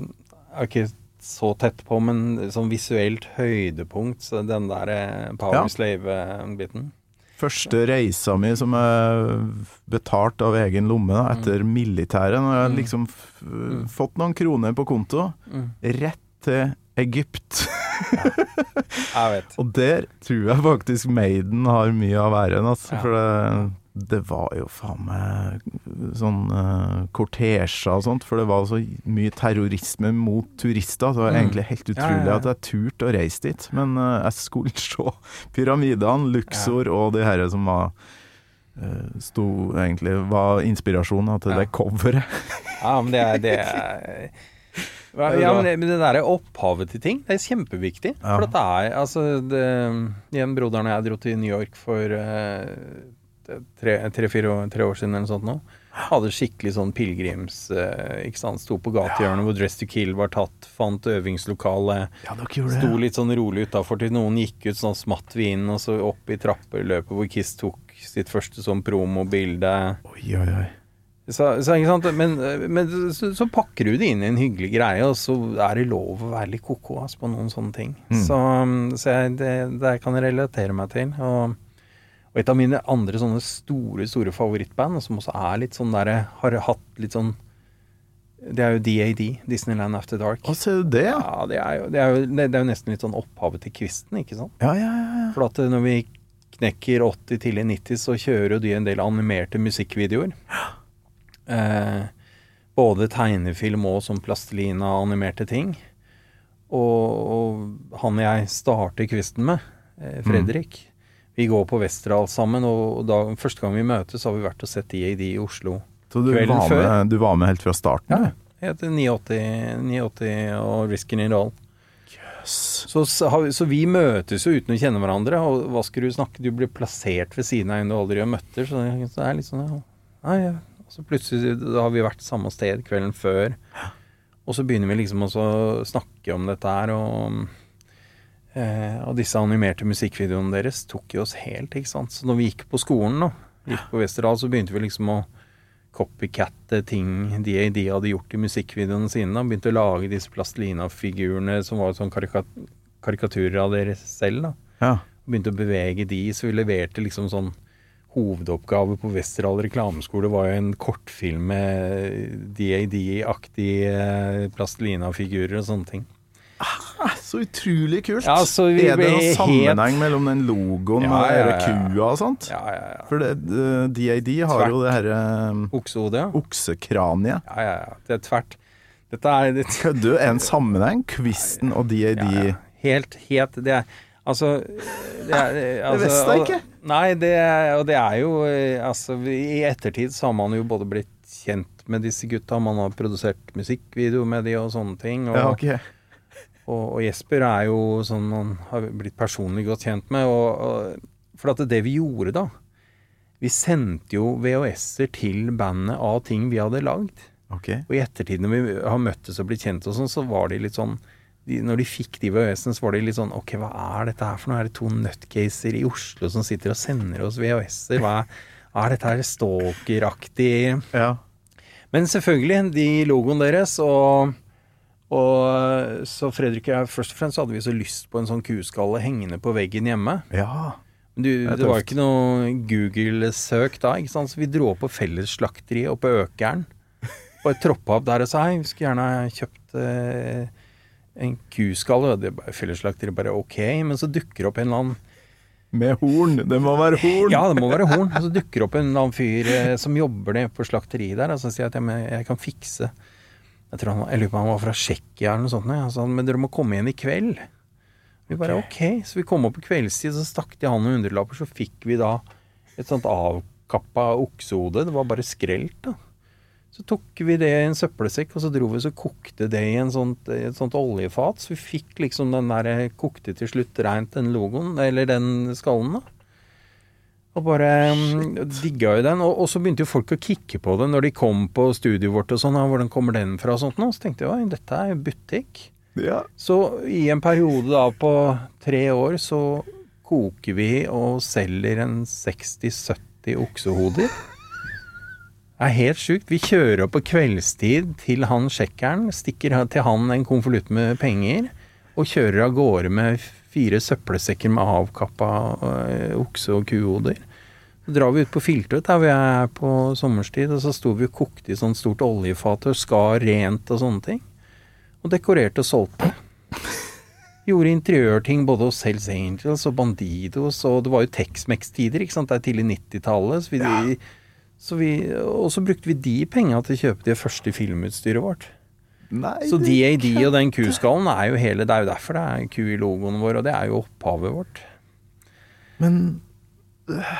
Speaker 2: er ikke så tett på, men sånn visuelt høydepunkt, så den der Power
Speaker 3: Ja.
Speaker 2: Slave-biten.
Speaker 3: Første reisa mi som er betalt av egen lomme da, etter militæret. Når jeg
Speaker 2: Mm.
Speaker 3: liksom f fått noen kroner på konto,
Speaker 2: Mm.
Speaker 3: rett til Egypt.
Speaker 2: Jeg vet.
Speaker 3: Og der tror jeg faktisk Maiden har mye av æren, altså.
Speaker 2: Ja.
Speaker 3: For det, det var jo faen meg sånn uh, kortesjer og sånt, for det var så mye terrorisme mot turister. Så det var
Speaker 2: Mm.
Speaker 3: egentlig helt utrolig
Speaker 2: ja, ja.
Speaker 3: at jeg turte å reise dit. Men uh, jeg skulle se pyramidene, Luxor og de herre som var uh, sto egentlig var inspirasjonen til
Speaker 2: Ja.
Speaker 3: det coveret.
Speaker 2: Ja, men det er, det er ja, men det, der er opphavet til ting. Det er kjempeviktig.
Speaker 3: Ja.
Speaker 2: For dette det er altså det, Igjen, broderen og jeg dro til New York for eh, tre-fire tre, tre år siden eller noe sånt nå. Hadde skikkelig sånn pilegrims... eh, ikke sant, Sto på gatehjørnet hvor Dress to Kill var tatt, fant øvingslokale.
Speaker 3: Ja,
Speaker 2: Sto litt sånn rolig utafor til noen gikk ut, sånn smatt vi inn, og så opp i trappeløpet hvor Kiss tok sitt første sånn promobilde.
Speaker 3: Oi, oi, oi.
Speaker 2: Så, så, ikke sant? Men, men så, så pakker du det inn i en hyggelig greie, og så er det lov å være litt ko-ko altså, på noen sånne ting.
Speaker 3: Mm.
Speaker 2: Så, så jeg, det, det kan jeg relatere meg til. Og, og et av mine andre sånne store, store favorittband, som også er litt sånn der Har hatt litt sånn Det er jo DAD, Disneyland After Dark.
Speaker 3: Å, ser du det, ja?
Speaker 2: Ja, det er, jo, det, er jo, det er jo nesten litt sånn opphavet til kvisten, ikke sant?
Speaker 3: Ja, ja, ja. ja.
Speaker 2: For at eh, når vi knekker 80 til i 90, så kjører jo de en del animerte musikkvideoer. Eh, både tegnefilm og som plastelina-animerte ting. Og, og han jeg starter kvisten med, eh, Fredrik, vi går på Westerdal sammen, og da, første gang vi møtes, har vi vært og sett DAD i Oslo.
Speaker 3: Så du
Speaker 2: Kvelden
Speaker 3: var,
Speaker 2: før.
Speaker 3: med, du var med helt fra starten?
Speaker 2: Ja, jeg heter 980, 980 og Risken in Roll.
Speaker 3: Yes.
Speaker 2: Så, så, vi, så vi møtes jo uten å kjenne hverandre, og hva skal du snakke Du blir plassert ved siden av en du aldri har møtt, så det er litt sånn ja. ja, ja. Og så plutselig da har vi vært samme sted kvelden før, og så begynner vi liksom å snakke om dette her, og eh, og disse animerte musikkvideoene deres tok jo oss helt, ikke sant. Så når vi gikk på skolen, da, gikk på Westerdal, så begynte vi liksom å copycatte ting de, de hadde gjort i musikkvideoene sine. Da. Begynte å lage disse plastelina-figurene som var sånn karika karikaturer av dere selv. da.
Speaker 3: Ja.
Speaker 2: Begynte å bevege de, så vi leverte liksom sånn Hovedoppgave på Westerdal reklameskole var jo en kortfilm med DAD-aktige plastelina-figurer og sånne ting.
Speaker 3: Så utrolig kult!
Speaker 2: Ja, så vi
Speaker 3: er det noen
Speaker 2: helt-
Speaker 3: sammenheng mellom den logoen
Speaker 2: Ja,
Speaker 3: og
Speaker 2: ja, ja.
Speaker 3: kua og sånt?
Speaker 2: Ja, ja, ja.
Speaker 3: For det, eh, DAD har jo det herre um,
Speaker 2: Oksehode, ja.
Speaker 3: oksekraniet.
Speaker 2: Ja, ja, ja. Det er tvert. Dette er det,
Speaker 3: Kødder du? En sammenheng? Kvisten og DAD?
Speaker 2: Helt, helt Det er Altså Det, er, altså,
Speaker 3: visste jeg ikke.
Speaker 2: Nei, det og det er jo eh, Altså, i ettertid så har man jo både blitt kjent med disse gutta, man har produsert musikkvideo med de og sånne ting. Og,
Speaker 3: Ja, ok.
Speaker 2: Og, og Jesper er jo sånn man har blitt personlig godt kjent med. Og, og, for at det vi gjorde da Vi sendte jo VHS-er til bandet av ting vi hadde lagd.
Speaker 3: Okay.
Speaker 2: Og i ettertid når vi har møttes og blitt kjent og sånn, så var de litt sånn de, Når de fikk de VHS-ene, så var de litt sånn Ok, hva er dette her for noe? Er det to nutcaser i Oslo som sitter og sender oss VHS-er? Hva er, er dette her stalkeraktig
Speaker 3: Ja.
Speaker 2: Men selvfølgelig, de logoen deres og og så Fredrik og jeg, først og fremst hadde vi så lyst på en sånn kuskalle hengende på veggen hjemme.
Speaker 3: ja.
Speaker 2: Men du,
Speaker 3: det,
Speaker 2: det var ikke noe Google-søk da, ikke sant? så vi dro opp på fellesslakteriet oppe på Økeren. Bare troppa opp der og sa hei, vi skulle gjerne kjøpt eh, en kuskalle. Og fellesslakteriet bare ok, men så dukker opp en eller annen
Speaker 3: Med horn. Det må være horn.
Speaker 2: Ja, det må være horn. Og så dukker opp en eller annen fyr eh, som jobber nede på slakteriet der, og så sier jeg at jeg, jeg kan fikse Jeg tror han, jeg lurer på om han var fra Tsjekkia eller noe sånt. Ja. Så han, men dere må komme igjen i kveld. Vi bare ok. Så vi kom opp på kveldstid, så stakk de han noen hundrelapper, så fikk vi da et sånt avkappa oksehode. Det var bare skrelt, da. Så tok vi det i en søppelsekk, og så dro vi så kokte det i en sånt, et sånt oljefat. Så vi fikk liksom den der eh, kokte til slutt reint den logoen, eller den skallen, da. Og bare mm, digga jo den. Og, og så begynte jo folk å kikke på det når de kom på studioet vårt og sånn. Ja, hvordan kommer den fra og sånt nå? Så tenkte jeg oi, dette er jo butikk.
Speaker 3: Ja.
Speaker 2: Så i en periode da på tre år så koker vi og selger en 60-70 oksehoder. Det er helt sjukt. Vi kjører opp på kveldstid til han sjekkeren, stikker til han en konvolutt med penger, og kjører av gårde med fire søppelsekker med avkappa uh, okse- og kuhoder. Så drar vi ut på Filtvet, der vi er på sommerstid, og så sto vi og kokte i sånt stort oljefat og skar rent og sånne ting. Og dekorerte og solgte. Gjorde interiørting både hos Hells Angels og Bandidos, og det var jo Tex-Mex-tider, ikke sant. Det er tidlig 90-tallet. Så vi, så vi, og så brukte vi de penga til å kjøpe det første filmutstyret vårt.
Speaker 3: Nei,
Speaker 2: Så DAD og den kuskallen er jo hele Det er jo derfor det er ku i logoen vår, og det er jo opphavet vårt.
Speaker 3: Men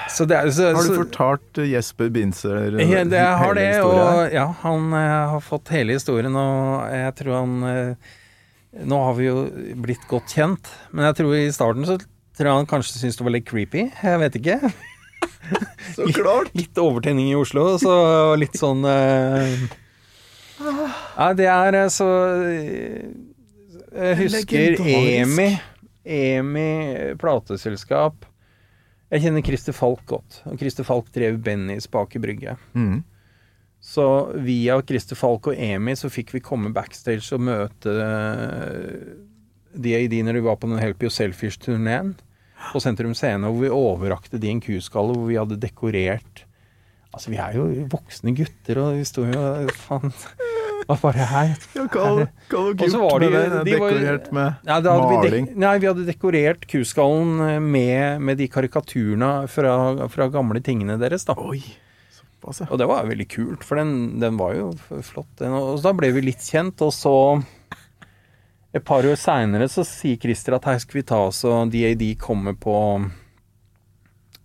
Speaker 2: Så det er, så,
Speaker 3: har du
Speaker 2: så,
Speaker 3: fortalt eh, Jesper Binzer eh,
Speaker 2: Ja, det, jeg har
Speaker 3: hele
Speaker 2: det,
Speaker 3: historien
Speaker 2: og ja, han eh, har fått hele historien, og jeg tror han Nå har vi jo blitt godt kjent, men jeg tror i starten så tror jeg han kanskje syntes det var litt creepy. Jeg vet ikke.
Speaker 3: Så klart!
Speaker 2: Litt overtenning i Oslo, så litt sånn eh, Ja, det er eh, så eh, Jeg husker EMI. EMI plateselskap. Jeg kjenner Christer Falk godt. Og Christer Falk drev Bennys bak i brygge.
Speaker 3: Mm.
Speaker 2: Så via Christer Falk og EMI så fikk vi komme backstage og møte eh, DAD når de var på den Help Yourselfish-turneen på Sentrum Scene, hvor vi overrakte de en kuskalle hvor vi hadde dekorert Altså, vi er jo voksne gutter, og vi sto jo Faen. Hva var det her?
Speaker 3: Ja, hva,
Speaker 2: Og
Speaker 3: dere gjort
Speaker 2: var
Speaker 3: med det?
Speaker 2: de
Speaker 3: Dekorert med
Speaker 2: Nei, hadde
Speaker 3: maling?
Speaker 2: nei, vi hadde dekorert kuskallen eh, med, med de karikaturene fra, fra gamle tingene deres, da.
Speaker 3: Oi, såpass, ja.
Speaker 2: Og det var veldig kult, for den, den var jo flott. Den, og da ble vi litt kjent, og så Et par år seinere så sier Christer at her skal vi ta oss og DAD kommer på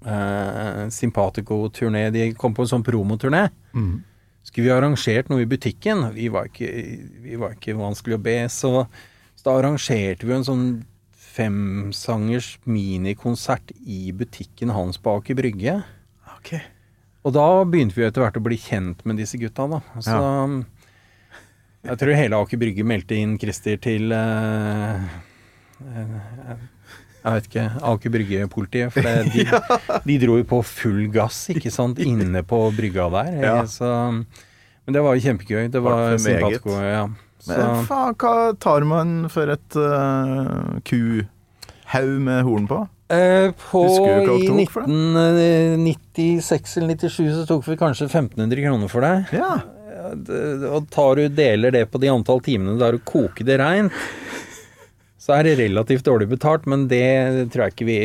Speaker 2: eh, Simpatico-turné. De kom på en sånn promoturné.
Speaker 3: Mm.
Speaker 2: Skulle vi arrangert noe i butikken? Vi var ikke, vi var ikke vanskelig å be, så, så da arrangerte vi en sånn femsangers minikonsert i butikken hans bak i Brygge.
Speaker 3: Okay.
Speaker 2: Og da begynte vi etter hvert å bli kjent med disse gutta, da. Så jeg tror hele Aker Brygge meldte inn Christer til uh, eh, Jeg vet ikke Aker Brygge-politiet. For det, de, de dro jo på full gass, ikke sant, inne på brygga der.
Speaker 3: Ja.
Speaker 2: Så, men det var jo kjempegøy. Det
Speaker 3: Var?
Speaker 2: Simpatico, ja. Så,
Speaker 3: Men faen, hva tar man for et uh, kuhaug med horn på?
Speaker 2: Eh, på, I
Speaker 3: du tok for
Speaker 2: 1996 eller 97 så tok vi kanskje 1500 kroner for det.
Speaker 3: Ja.
Speaker 2: Ja, Og tar du deler det på de antall timene der du koker det reint, så er det relativt dårlig betalt, men det tror jeg ikke vi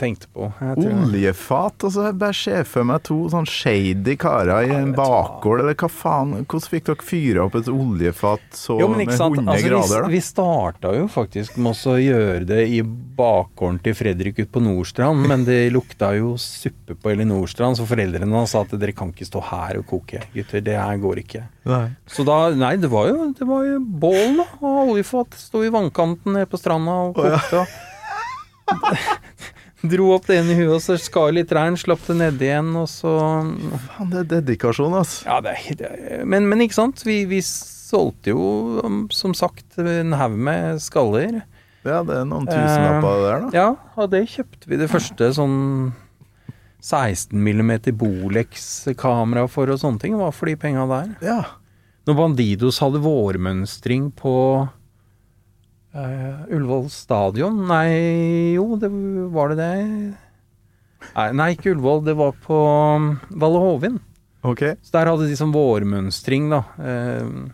Speaker 2: tenkte på.
Speaker 3: Oljefat, altså. Jeg bare ser for meg to sånn shady karer i en bakgård, eller hva faen? Hvordan fikk dere fyra opp et oljefat så
Speaker 2: jo, men
Speaker 3: med
Speaker 2: ikke sant?
Speaker 3: 100
Speaker 2: Altså,
Speaker 3: grader, da?
Speaker 2: vi, vi starta jo faktisk med å gjøre det i bakgården til Fredrik ute på Nordstrand, men det lukta jo suppe på hele Nordstrand, så foreldrene hans sa at dere kan ikke stå her og koke, gutter. Det her går ikke.
Speaker 3: Nei.
Speaker 2: Så da, nei, det var jo, det var jo bål da, og oljefat. Sto i vannkanten nede på stranda og kokte. og Dro opp det ene i huet, og så skar litt trærne, slapp det nedi igjen, og så
Speaker 3: Faen, det er dedikasjon, altså.
Speaker 2: Ja, det det men, men ikke sant, vi, vi solgte jo, um, som sagt, en haug med skaller.
Speaker 3: Ja, det er noen tusenlapper det der, da.
Speaker 2: Ja, og det kjøpte vi det første sånn 16 mm Bolex-kamera for og sånne ting, var for de penga der.
Speaker 3: Ja.
Speaker 2: Når Bandidos hadde vårmønstring på uh, Ullevål stadion Nei, jo, det var det det Nei, nei, ikke Ullevål, det var på um, Valle Hovin.
Speaker 3: Okay.
Speaker 2: Så der hadde de sånn vårmønstring, da. Uh,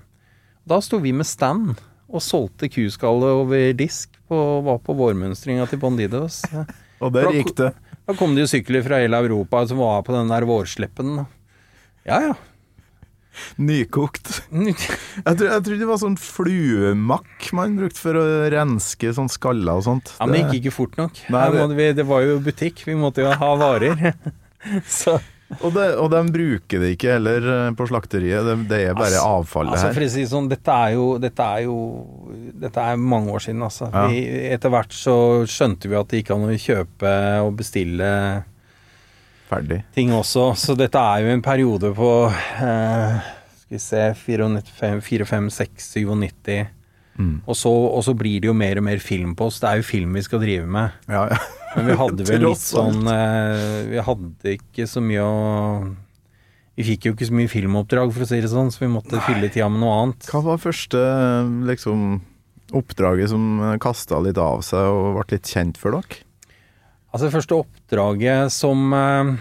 Speaker 2: da sto vi med stand og solgte kuskalle over disk på, var på vårmønstringa til Bandidos.
Speaker 3: Og der gikk det.
Speaker 2: Da kom det jo sykler fra hele Europa som var på den der vårsleppen. Ja, ja.
Speaker 3: Nykokt. Jeg, tror, jeg trodde det var sånn fluemakk man brukte for å renske sånn skaller og sånt.
Speaker 2: Ja, men det gikk ikke fort nok.
Speaker 3: Nei, det-
Speaker 2: vi, det var jo butikk, vi måtte jo ha varer. Så
Speaker 3: Og, det, og de bruker det ikke heller eh, på slakteriet, det, det er bare
Speaker 2: Altså-
Speaker 3: avfallet
Speaker 2: altså,
Speaker 3: her.
Speaker 2: for å si sånn, dette er jo Dette er jo Dette er mange år siden, altså.
Speaker 3: Ja.
Speaker 2: Vi, etter hvert så skjønte vi at det gikk an å kjøpe og bestille
Speaker 3: Ferdig.
Speaker 2: ting også. Så dette er jo en periode på eh, Skal vi se 94, 4, 5, 6, 97.
Speaker 3: Mm.
Speaker 2: Og så, og så blir det jo mer og mer film på oss. Det er jo film vi skal drive med.
Speaker 3: Ja, ja.
Speaker 2: Men vi hadde vel litt sånn eh, Vi hadde ikke så mye å Vi fikk jo ikke så mye filmoppdrag, for å si det sånn, så vi måtte fylle tida med noe annet.
Speaker 3: Hva var første liksom, oppdraget som kasta litt av seg og ble litt kjent for dere?
Speaker 2: Altså det første oppdraget som eh,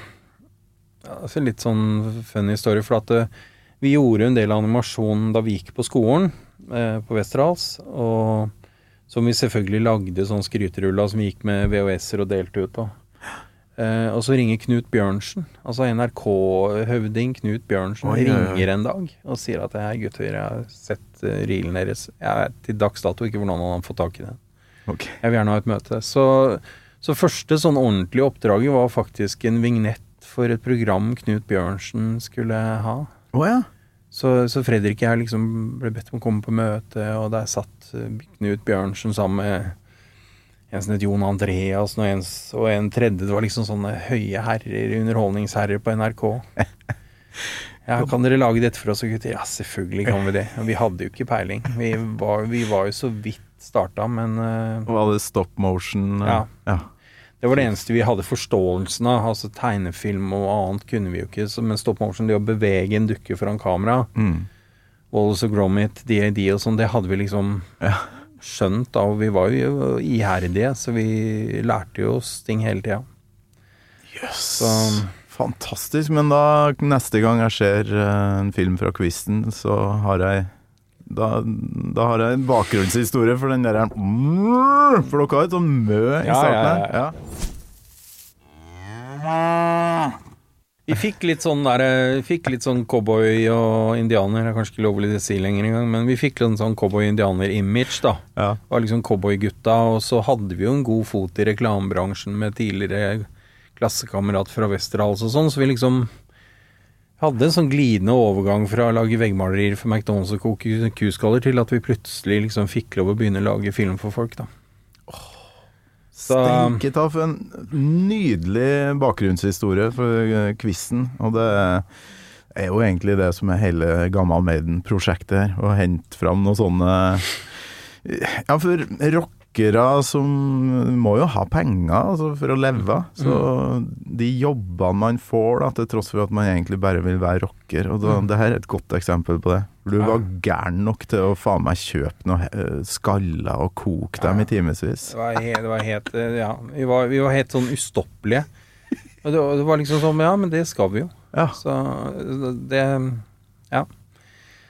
Speaker 2: altså Litt sånn funny story, for at eh, vi gjorde en del animasjon da vi gikk på skolen på Westerdals, og som vi selvfølgelig lagde sånn skryteruller som vi gikk med VHS-er og delte ut på. Eh, og så ringer Knut Bjørnsen, altså NRK-høvding Knut Bjørnsen,
Speaker 3: Oi,
Speaker 2: ringer ja. en dag og sier at hei gutter, jeg har sett uh, reelen deres. Jeg vet til dags dato ikke hvordan han har fått tak i den.
Speaker 3: Okay.
Speaker 2: Jeg vil gjerne ha et møte. Så, så første sånn ordentlige oppdraget var faktisk en vignett for et program Knut Bjørnsen skulle ha.
Speaker 3: Oh, ja.
Speaker 2: Så, så Fredrik og jeg liksom ble bedt om å komme på møte, og der satt eh, Knut Bjørnsen sammen med en som het Jon Andreassen, og en, og en tredje. Det var liksom sånne høye herrer, underholdningsherrer på NRK. Ja, kan dere lage dette for oss, gutter? Ja, selvfølgelig kan vi det. Og vi hadde jo ikke peiling. Vi var, vi var jo så vidt starta, men uh,
Speaker 3: Var det stop motion?
Speaker 2: Ja.
Speaker 3: ja.
Speaker 2: Det var det eneste vi hadde forståelsen av. Altså Tegnefilm og annet kunne vi jo ikke. Men stop motion, det å bevege en dukke foran kamera,
Speaker 3: Mm.
Speaker 2: Wallace og Gromit, DAD og sånn, det hadde vi liksom
Speaker 3: Ja.
Speaker 2: skjønt da. Og vi var jo iherdige, så vi lærte jo oss ting hele tida. Så-
Speaker 3: Fantastisk. Men da, neste gang jeg ser eh, en film fra quizen, så har jeg da, da har jeg en bakgrunnshistorie for den der For dere har et sånn mø i starten her.
Speaker 2: ja, Vi fikk litt sånn der, fikk litt sånn cowboy og indianer, det er kanskje ikke lovlig å si lenger engang, men vi fikk litt sånn cowboy-indianer-image, da.
Speaker 3: Ja.
Speaker 2: Det var liksom cowboygutta, og så hadde vi jo en god fot i reklamebransjen med tidligere klassekamerat fra Westerdals og sånn, så vi liksom hadde en sånn glidende overgang fra å lage veggmalerier for McDonald's og koke kuskaller til at vi plutselig liksom fikk lov å begynne å lage film for folk, da.
Speaker 3: Steike ta for en nydelig bakgrunnshistorie for eh, quizen. Og det er jo egentlig det som er hele Gammal Maiden-prosjektet her. Å hente fram noen sånne Ja, for rockere som må jo ha penger altså, for å leve. Så de jobbene man får, da, til tross for at man egentlig bare vil være rocker Og da, det her er et godt eksempel på det. Du var gæren nok til å faen meg kjøpe noen eh, skaller og koke dem i timevis.
Speaker 2: Det var, he, det var helt eh, Ja, vi var, vi var helt sånn ustoppelige. Og det, var- liksom sånn Ja, men det skal vi jo.
Speaker 3: Ja.
Speaker 2: Så det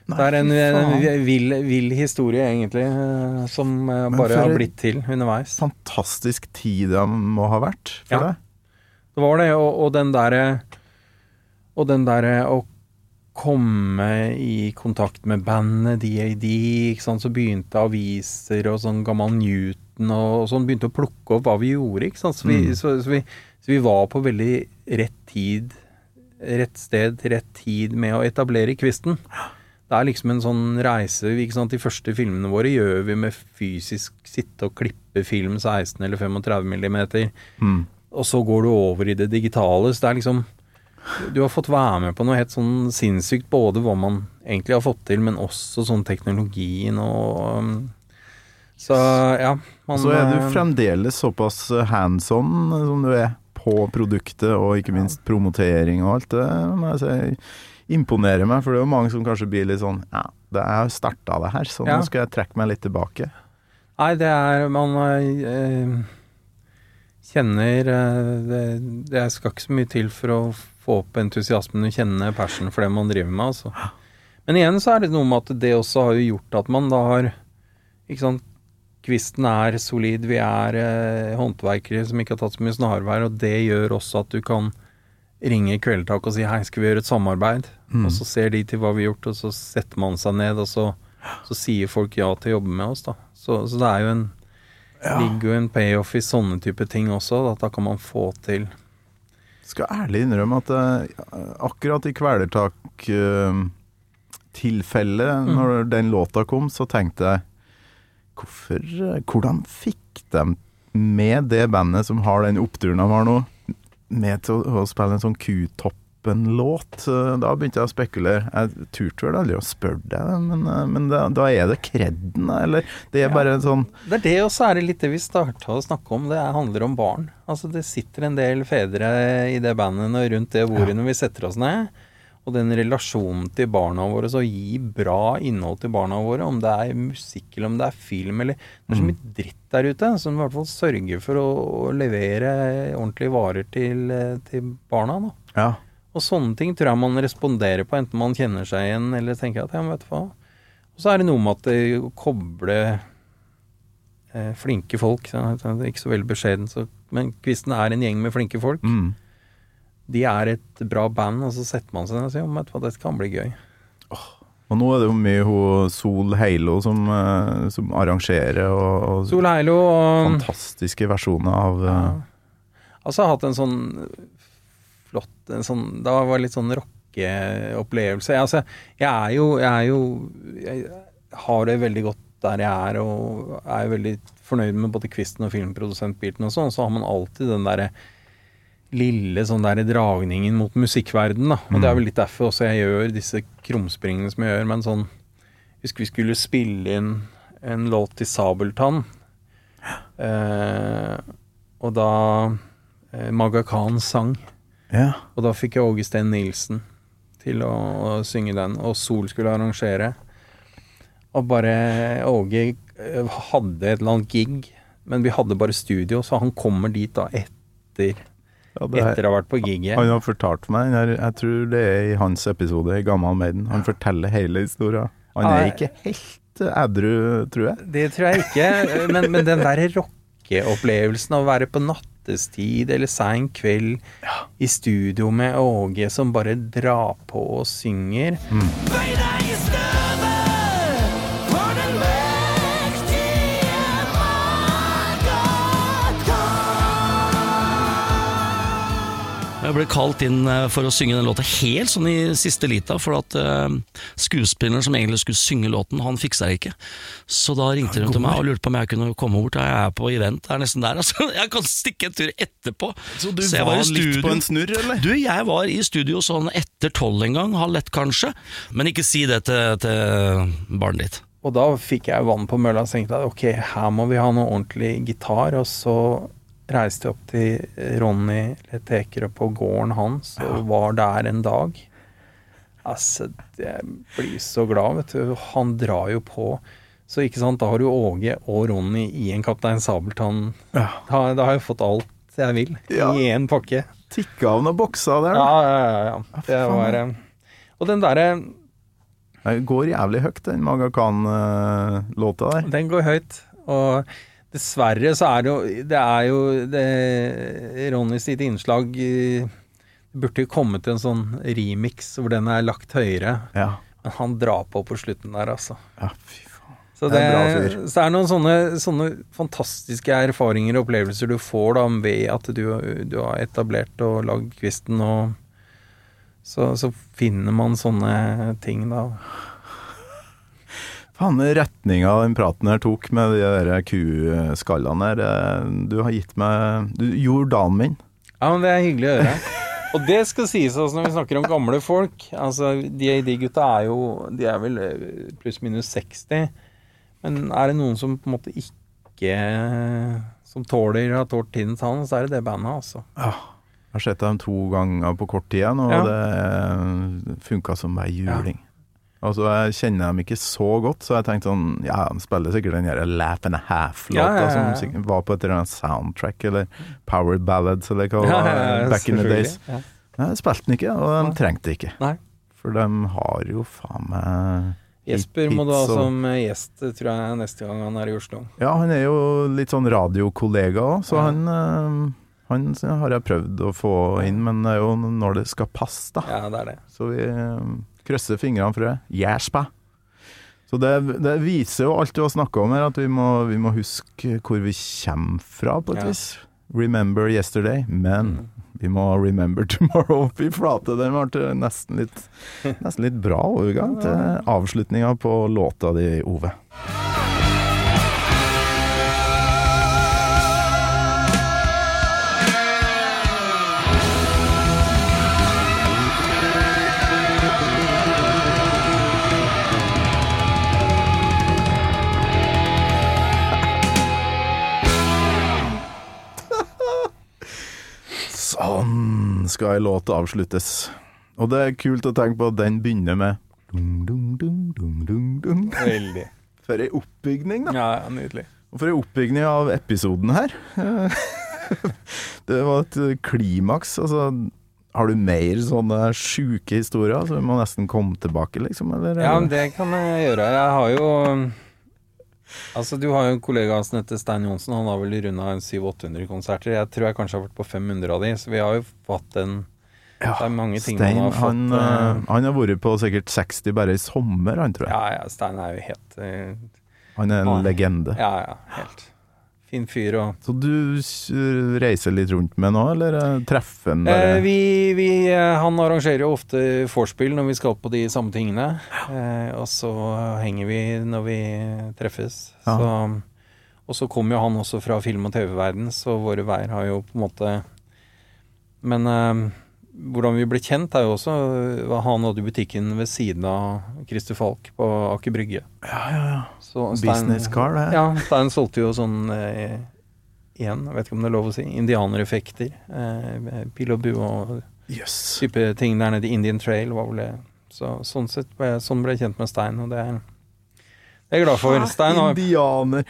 Speaker 2: Det er en, en vill, vill historie, egentlig, eh, som eh, bare har blitt til underveis.
Speaker 3: fantastisk tid det må ha vært for
Speaker 2: Ja.
Speaker 3: deg.
Speaker 2: Det var det, og, og den derre Og den derre å komme i kontakt med bandet DAD, ikke sant, så begynte aviser og sånn gammel Newton og, sånn begynte å plukke opp hva vi gjorde, ikke sant. Så vi,
Speaker 3: Mm.
Speaker 2: så, så, vi, så vi var på veldig rett tid, rett sted til rett tid med å etablere kvisten. Det er liksom en sånn reise ikke sant? De første filmene våre gjør vi med fysisk sitte og klippe film 16 eller 35 millimeter
Speaker 3: Mm.
Speaker 2: og så går du over i det digitale. Så det er liksom Du har fått være med på noe helt sånn sinnssykt, både hva man egentlig har fått til, men også sånn teknologien og um, Så ja. Man,
Speaker 3: Så er du
Speaker 2: eh,
Speaker 3: fremdeles såpass hands on som du er på produktet, og ikke minst promotering og alt det, må jeg si. Imponerer meg, for det er jo mange som kanskje blir litt sånn Ja, det er jo starta det her, så
Speaker 2: Ja.
Speaker 3: nå skal jeg trekke meg litt tilbake.
Speaker 2: Nei, det er Man øh, kjenner øh, det, det skal ikke så mye til for å få opp entusiasmen og kjenne passion for det man driver med, altså. Men igjen så er det noe med at det også har jo gjort at man da har Ikke sant. Kvisten er solid, vi er eh, håndverkere som ikke har tatt så mye snarveier, og det gjør også at du kan ringer Kvelertak og sier hei, skal vi gjøre et samarbeid?
Speaker 3: Mm.
Speaker 2: Og så ser de til hva vi har gjort, og så setter man seg ned, og så, så sier folk ja til å jobbe med oss, da. Så, så det er jo en ligger jo en payoff i sånne type ting også, da, at da kan man få til
Speaker 3: Skal ærlig innrømme at eh, akkurat i Kvelertak-tilfellet,
Speaker 2: Mm.
Speaker 3: når den låta kom, så tenkte jeg hvorfor, eh, Hvordan fikk de med det bandet som har den oppturen de har nå, med til å, spille en sånn Q-toppen-låt? Eh, Da begynte jeg å spekulere. Jeg turte vel aldri å spørre deg, men, eh, men da, da er det kreden, eller? Det er bare en sånn
Speaker 2: Det er det, og så er det litt det vi starta å snakke om. Det er- handler om barn. Altså Det sitter en del fedre i det bandet og rundt det bordet når vi setter oss ned. Og den relasjonen til barna våre, så gi bra innhold til barna våre, om det er musikk eller om det er film eller Det er så mye dritt der ute som i hvert fall sørger for å, å levere ordentlige varer til, eh, til barna. da.
Speaker 3: Ja.
Speaker 2: Og sånne ting tror jeg man responderer på, enten man kjenner seg igjen eller tenker at ja, men vet du hva. Og så er det noe med at det å koble eh, flinke folk Ikke så veldig beskjeden, så, men Kvisten er en gjeng med flinke folk.
Speaker 3: Mm.
Speaker 2: De er et bra band, og så setter man seg ned og sier at hva, dette kan bli gøy.
Speaker 3: Og nå er det jo mye hun Sol Heilo som, eh, som arrangerer, og, og
Speaker 2: Sol Heilo og
Speaker 3: fantastiske versjoner av
Speaker 2: ja.
Speaker 3: eh,
Speaker 2: Altså, har hatt en sånn flott en sånn, Da var det litt sånn rockeopplevelse. Jeg, altså, jeg er jo Jeg er jo Jeg har det veldig godt der jeg er, og er veldig fornøyd med både Kvisten og filmprodusentbiten og sånn. Så har man alltid den derre lille sånn der dragningen mot musikkverden, da. Og det er vel litt derfor også jeg gjør disse krumspringene som jeg gjør. Men sånn Hvis vi skulle spille inn en låt til Sabeltann. Eh, og da eh, Maga Khan sang.
Speaker 3: Ja.
Speaker 2: Og da fikk jeg Åge Steen Nilsen til å, å synge den, og Sol skulle arrangere. Og bare Åge eh, hadde et eller annet gig, men vi hadde bare studio, så han kommer dit da etter,
Speaker 3: Ja, er-
Speaker 2: etter å ha vært på giget.
Speaker 3: Han har fortalt meg, her- jeg tror det er i hans episode i Gammal Maiden. Han forteller hele historia. Han er ikke helt eh, edru, tror jeg.
Speaker 2: Det tror jeg ikke, men, men den der rockeopplevelsen av å være på nattestid eller sein kveld i studio med Åge som bare drar på og synger
Speaker 6: Bøy
Speaker 7: Jeg ble kalt inn eh, for å synge den låta helt sånn i siste lita, for at eh, skuespilleren som egentlig skulle synge låten, han fiksa det ikke. Så da ringte de til meg og lurte på om jeg kunne komme bort. Jeg er på event, jeg er nesten der. Altså. Jeg kan stikke en tur etterpå.
Speaker 3: Så du
Speaker 7: så
Speaker 3: var
Speaker 7: var
Speaker 3: litt
Speaker 7: studio.
Speaker 3: på en snurr, eller?
Speaker 7: Du, jeg var i studio sånn etter tolv en gang, halv ett kanskje. Men ikke si det til, til barnet ditt.
Speaker 2: Og da fikk jeg vann på mølla og tenkte at ok, her må vi ha noe ordentlig gitar. Og så reiste opp til Ronny Letekere på gården hans og var der en dag. Altså, jeg blir så glad, vet du. Han drar jo på. Så ikke sant, da har du Åge og Ronny i en Kaptein Sabeltann. Da, da har jeg fått alt jeg vil
Speaker 3: Ja.
Speaker 2: i én pakke.
Speaker 3: Tikka av noen bokser der.
Speaker 2: Ja, ja, ja. ja. Det var eh, Og den derre
Speaker 3: Den går jævlig høyt, den Maga Khan-låta der.
Speaker 2: Den går høyt. Og dessverre så er det jo Det er jo det, Ronny sitt innslag Det burde jo kommet en sånn remix hvor den er lagt høyere.
Speaker 3: Ja.
Speaker 2: Men han drar på på slutten der, altså.
Speaker 3: ja, fy faen.
Speaker 2: Så
Speaker 3: Det
Speaker 2: det,
Speaker 3: er en bra fyr.
Speaker 2: så det er noen sånne, sånne fantastiske erfaringer og opplevelser du får da ved at du, du har etablert og lagd kvisten, og så, så finner man sånne ting, da.
Speaker 3: Faen, retninga den praten her tok med de der kuskallene der, eh, du har gitt meg Du gjorde dagen min.
Speaker 2: Ja, men det er hyggelig å høre. Og det skal sies også når vi snakker om gamle folk. Altså, de, de gutta er jo De er vel eh, pluss-minus 60. Men er det noen som på en måte ikke Som tåler har tålt tidens tann, så er det det bandet, altså.
Speaker 3: Jeg har sett dem to ganger på kort tid igjen, og
Speaker 2: Ja.
Speaker 3: det funka som ei juling. Altså, Jeg kjenner dem ikke så godt, så jeg tenkte sånn Ja, de spiller sikkert den der Laugh and a Half-låta
Speaker 2: Ja, ja,
Speaker 3: som var på et eller annet soundtrack, eller Powered Ballads, eller hva det var. back in the days.
Speaker 2: Ja.
Speaker 3: Nei, de spilte den ikke, og de
Speaker 2: Nei.
Speaker 3: trengte ikke.
Speaker 2: Nei.
Speaker 3: For de har jo faen meg
Speaker 2: Jesper må du ha som gjest, tror jeg, neste gang han er i Oslo.
Speaker 3: Ja, han er jo litt sånn radiokollega òg, så
Speaker 2: Ja.
Speaker 3: han, eh, Han har jeg prøvd å få inn, men det er jo når det skal passe, da.
Speaker 2: Ja, det er det.
Speaker 3: Så vi eh, krysser fingrene for det. Gjerspa. Så det, det viser jo alt du har snakka om her, at vi må, vi må huske hvor vi kommer fra, på et
Speaker 2: Ja.
Speaker 3: vis. Remember yesterday, men vi må remember tomorrow. Fy flate, den ble nesten litt, nesten litt bra overgang til avslutninga på låta di, Ove. Sånn skal ei låt avsluttes. Og det er kult å tenke på at den begynner med dum, dum, dum, dum, dum, dum.
Speaker 2: Veldig.
Speaker 3: For ei oppbygning, da.
Speaker 2: Ja, nydelig.
Speaker 3: Og for ei oppbygning av episoden her. Det var et klimaks. Altså, har du mer sånne sjuke historier? Så vi må nesten komme tilbake, liksom? Eller?
Speaker 2: Ja, men det kan jeg gjøre. Jeg har jo Altså, du har jo en kollega som heter Stein Johnsen. Han har vel runda 700-800 konserter. Jeg tror jeg kanskje har vært på 500 av de, så vi har jo fått en
Speaker 3: Ja,
Speaker 2: Det er mange ting
Speaker 3: Stein,
Speaker 2: man har fått
Speaker 3: han, uh, han har vært på sikkert 60 bare i sommer, han tror jeg.
Speaker 2: Ja, ja, Stein er jo helt uh,
Speaker 3: Han er en
Speaker 2: han-
Speaker 3: legende.
Speaker 2: Ja, ja, helt fin fyr og
Speaker 3: Så du reiser litt rundt med nå, eller eh, treffer han
Speaker 2: Eh, vi, vi, eh, han arrangerer jo ofte vorspiel når vi skal på de samme tingene. Eh, og så henger vi når vi treffes.
Speaker 3: Ja.
Speaker 2: Så, og så kommer jo han også fra film- og TV-verden, så våre veier har jo på en måte Men eh, hvordan vi ble kjent, er jo også eh, Han hadde jo butikken ved siden av Christer Falk på Aker Brygge.
Speaker 3: Ja, ja, ja.
Speaker 2: Så Stein-
Speaker 3: Business car, det.
Speaker 2: Ja, Stein solgte jo sånn eh, igjen, jeg vet ikke om det er lov å si, indianereffekter. Eh, pil og bue og
Speaker 3: yes.
Speaker 2: type ting der nede. Indian Trail var vel det. Så, sånn sett ble sånn ble jeg kjent med Stein, og det er det er jeg glad for. Stein har
Speaker 3: Indianer.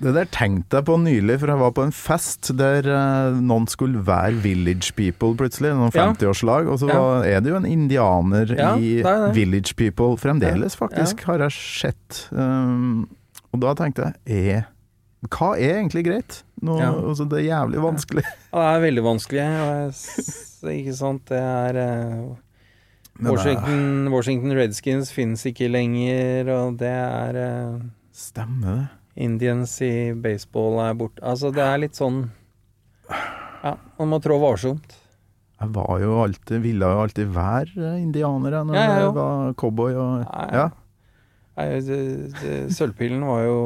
Speaker 3: Det der tenkte jeg på nylig, for jeg var på en fest der eh, noen skulle være Village People plutselig, noen 50-årslag, og så
Speaker 2: Ja.
Speaker 3: var, er det jo en indianer
Speaker 2: Ja,
Speaker 3: i
Speaker 2: det det.
Speaker 3: Village People fremdeles, faktisk, har jeg sett. Um, og da tenkte jeg, er, hva er egentlig greit? Nå,
Speaker 2: Ja.
Speaker 3: altså, det er jævlig vanskelig.
Speaker 2: Ja, det er veldig vanskelig. Ikke sant. Det er eh, Washington, Washington Redskins finnes ikke lenger, og det er eh,
Speaker 3: Stemmer det?
Speaker 2: Indians i baseball er borte. Altså, det er litt sånn Ja, man må trå varsomt.
Speaker 3: Jeg var jo alltid, ville jo alltid være indianer jeg, når
Speaker 2: Ja, jeg
Speaker 3: var cowboy og
Speaker 2: Ja,
Speaker 3: Ja.
Speaker 2: Nei, Sølvpillen var jo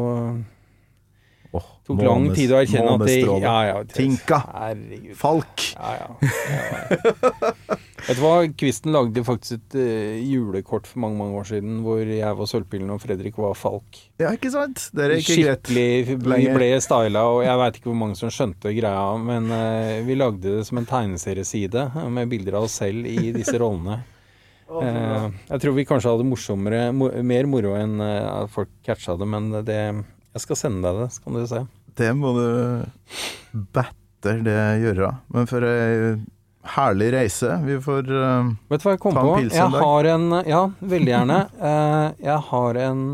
Speaker 2: Tok lang tid å erkjenne at det ja, ja,
Speaker 3: Tinka.
Speaker 2: Herregud.
Speaker 3: Falk.
Speaker 2: Ja, ja. ja. Vet du hva, Kvisten lagde faktisk et uh, julekort for mange mange år siden hvor jeg var Sølvpillen og Fredrik var Falk.
Speaker 3: Ja, ikke sant? Det er ikke greit.
Speaker 2: Skikkelig Vi
Speaker 3: lenger.
Speaker 2: ble styla, og jeg veit ikke hvor mange som skjønte greia, men uh, vi lagde det som en tegneserieside eh, med bilder av oss selv i disse rollene. Uh, jeg tror vi kanskje hadde morsommere, mer moro enn at folk catcha det, men det Jeg skal sende deg det, så kan du se.
Speaker 3: Det må du batter det gjøre. Men for ei herlig reise. Vi får uh,
Speaker 2: Vet du hva jeg kom
Speaker 3: Ta en
Speaker 2: på?
Speaker 3: pils
Speaker 2: Jeg
Speaker 3: en dag.
Speaker 2: har en Ja, veldig gjerne. uh, jeg har en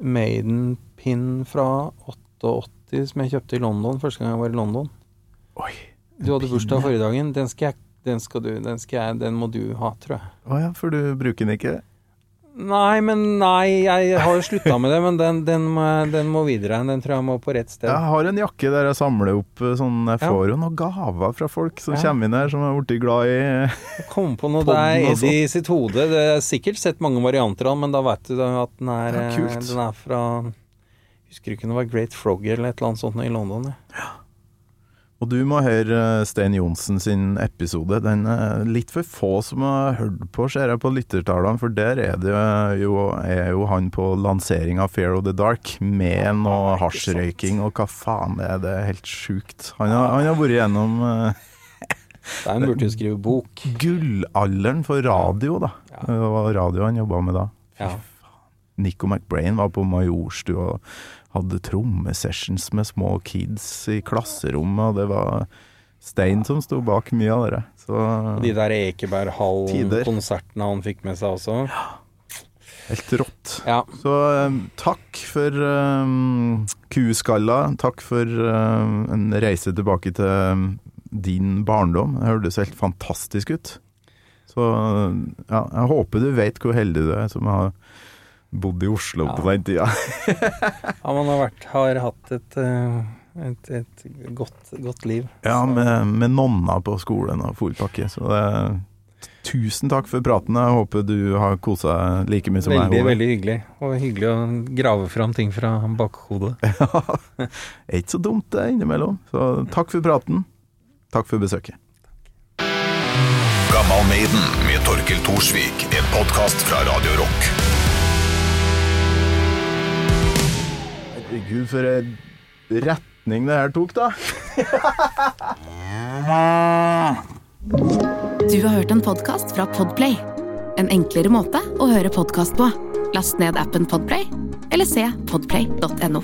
Speaker 2: Maiden-pin fra 88 som jeg kjøpte i London første gang jeg var i London.
Speaker 3: Oi.
Speaker 2: Du hadde bursdag forrige dagen. Den skal jeg den skal du, den skal jeg, den må du ha, tror jeg.
Speaker 3: Å ja, for du bruker den ikke?
Speaker 2: Nei, men nei, jeg har jo slutta med det, men den, den, må, den må videre. Den tror jeg må på rett sted.
Speaker 3: Jeg har en jakke der jeg samler opp eh, sånn Jeg får jo noen gaver fra folk som
Speaker 2: Ja.
Speaker 3: kommer inn her, som er blitt glad i
Speaker 2: kom på noe der
Speaker 3: i sånn.
Speaker 2: Sitt hode. Det er sikkert sett mange varianter av men da veit du at den er,
Speaker 3: Ja,
Speaker 2: eh, den er fra Husker ikke om det var Great Frog eller et eller annet sånt i London. Ja.
Speaker 3: Og du må høre eh, Stein Johnsen sin episode. Den er litt for få som har hørt på, ser jeg på lyttertallene, for der er det jo, er jo han på lansering av Fear of the Dark med noe hasjrøyking, og hva faen er det? Helt sjukt. Han har, han har vært gjennom eh,
Speaker 2: Den burde jo skrive bok.
Speaker 3: gullalderen for radio, da. Det var radio han jobba med da.
Speaker 2: Ja.
Speaker 3: Nico McBrain var på Majorstua hadde trommesessions med små kids i klasserommet, og det var Stein som sto bak mye av det. Så
Speaker 2: Og de der. Ekeberghallen-konsertene han fikk med seg også. Ja.
Speaker 3: Helt rått.
Speaker 2: Ja.
Speaker 3: Så um, takk for um, kuskalla. Takk for um, en reise tilbake til eh, din barndom. Det hørtes helt fantastisk ut. Så ja, jeg håper du vet hvor heldig du er som har bodd i Oslo på den tida.
Speaker 2: Ja, man har, vært, har hatt et, eh, et, et godt, godt liv.
Speaker 3: Ja, med, med nonna på skolen og full pakke. Så det, tusen takk for praten. Jeg håper du har kosa deg like mye som
Speaker 2: Veldig,
Speaker 3: meg. Veldig,
Speaker 2: veldig hyggelig. Og hyggelig å grave fram ting fra bakhodet.
Speaker 3: Ja, er ikke så dumt det innimellom. Så takk for praten. Takk for besøket.
Speaker 8: Gammal Maiden med Torkel Thorsvik. En podkast fra Radio Rock.
Speaker 3: Herregud, for en retning det her tok, da.
Speaker 1: Du har hørt en podkast fra Podplay. En enklere måte å høre podkast på. Last ned appen Podplay, eller se podplay.no.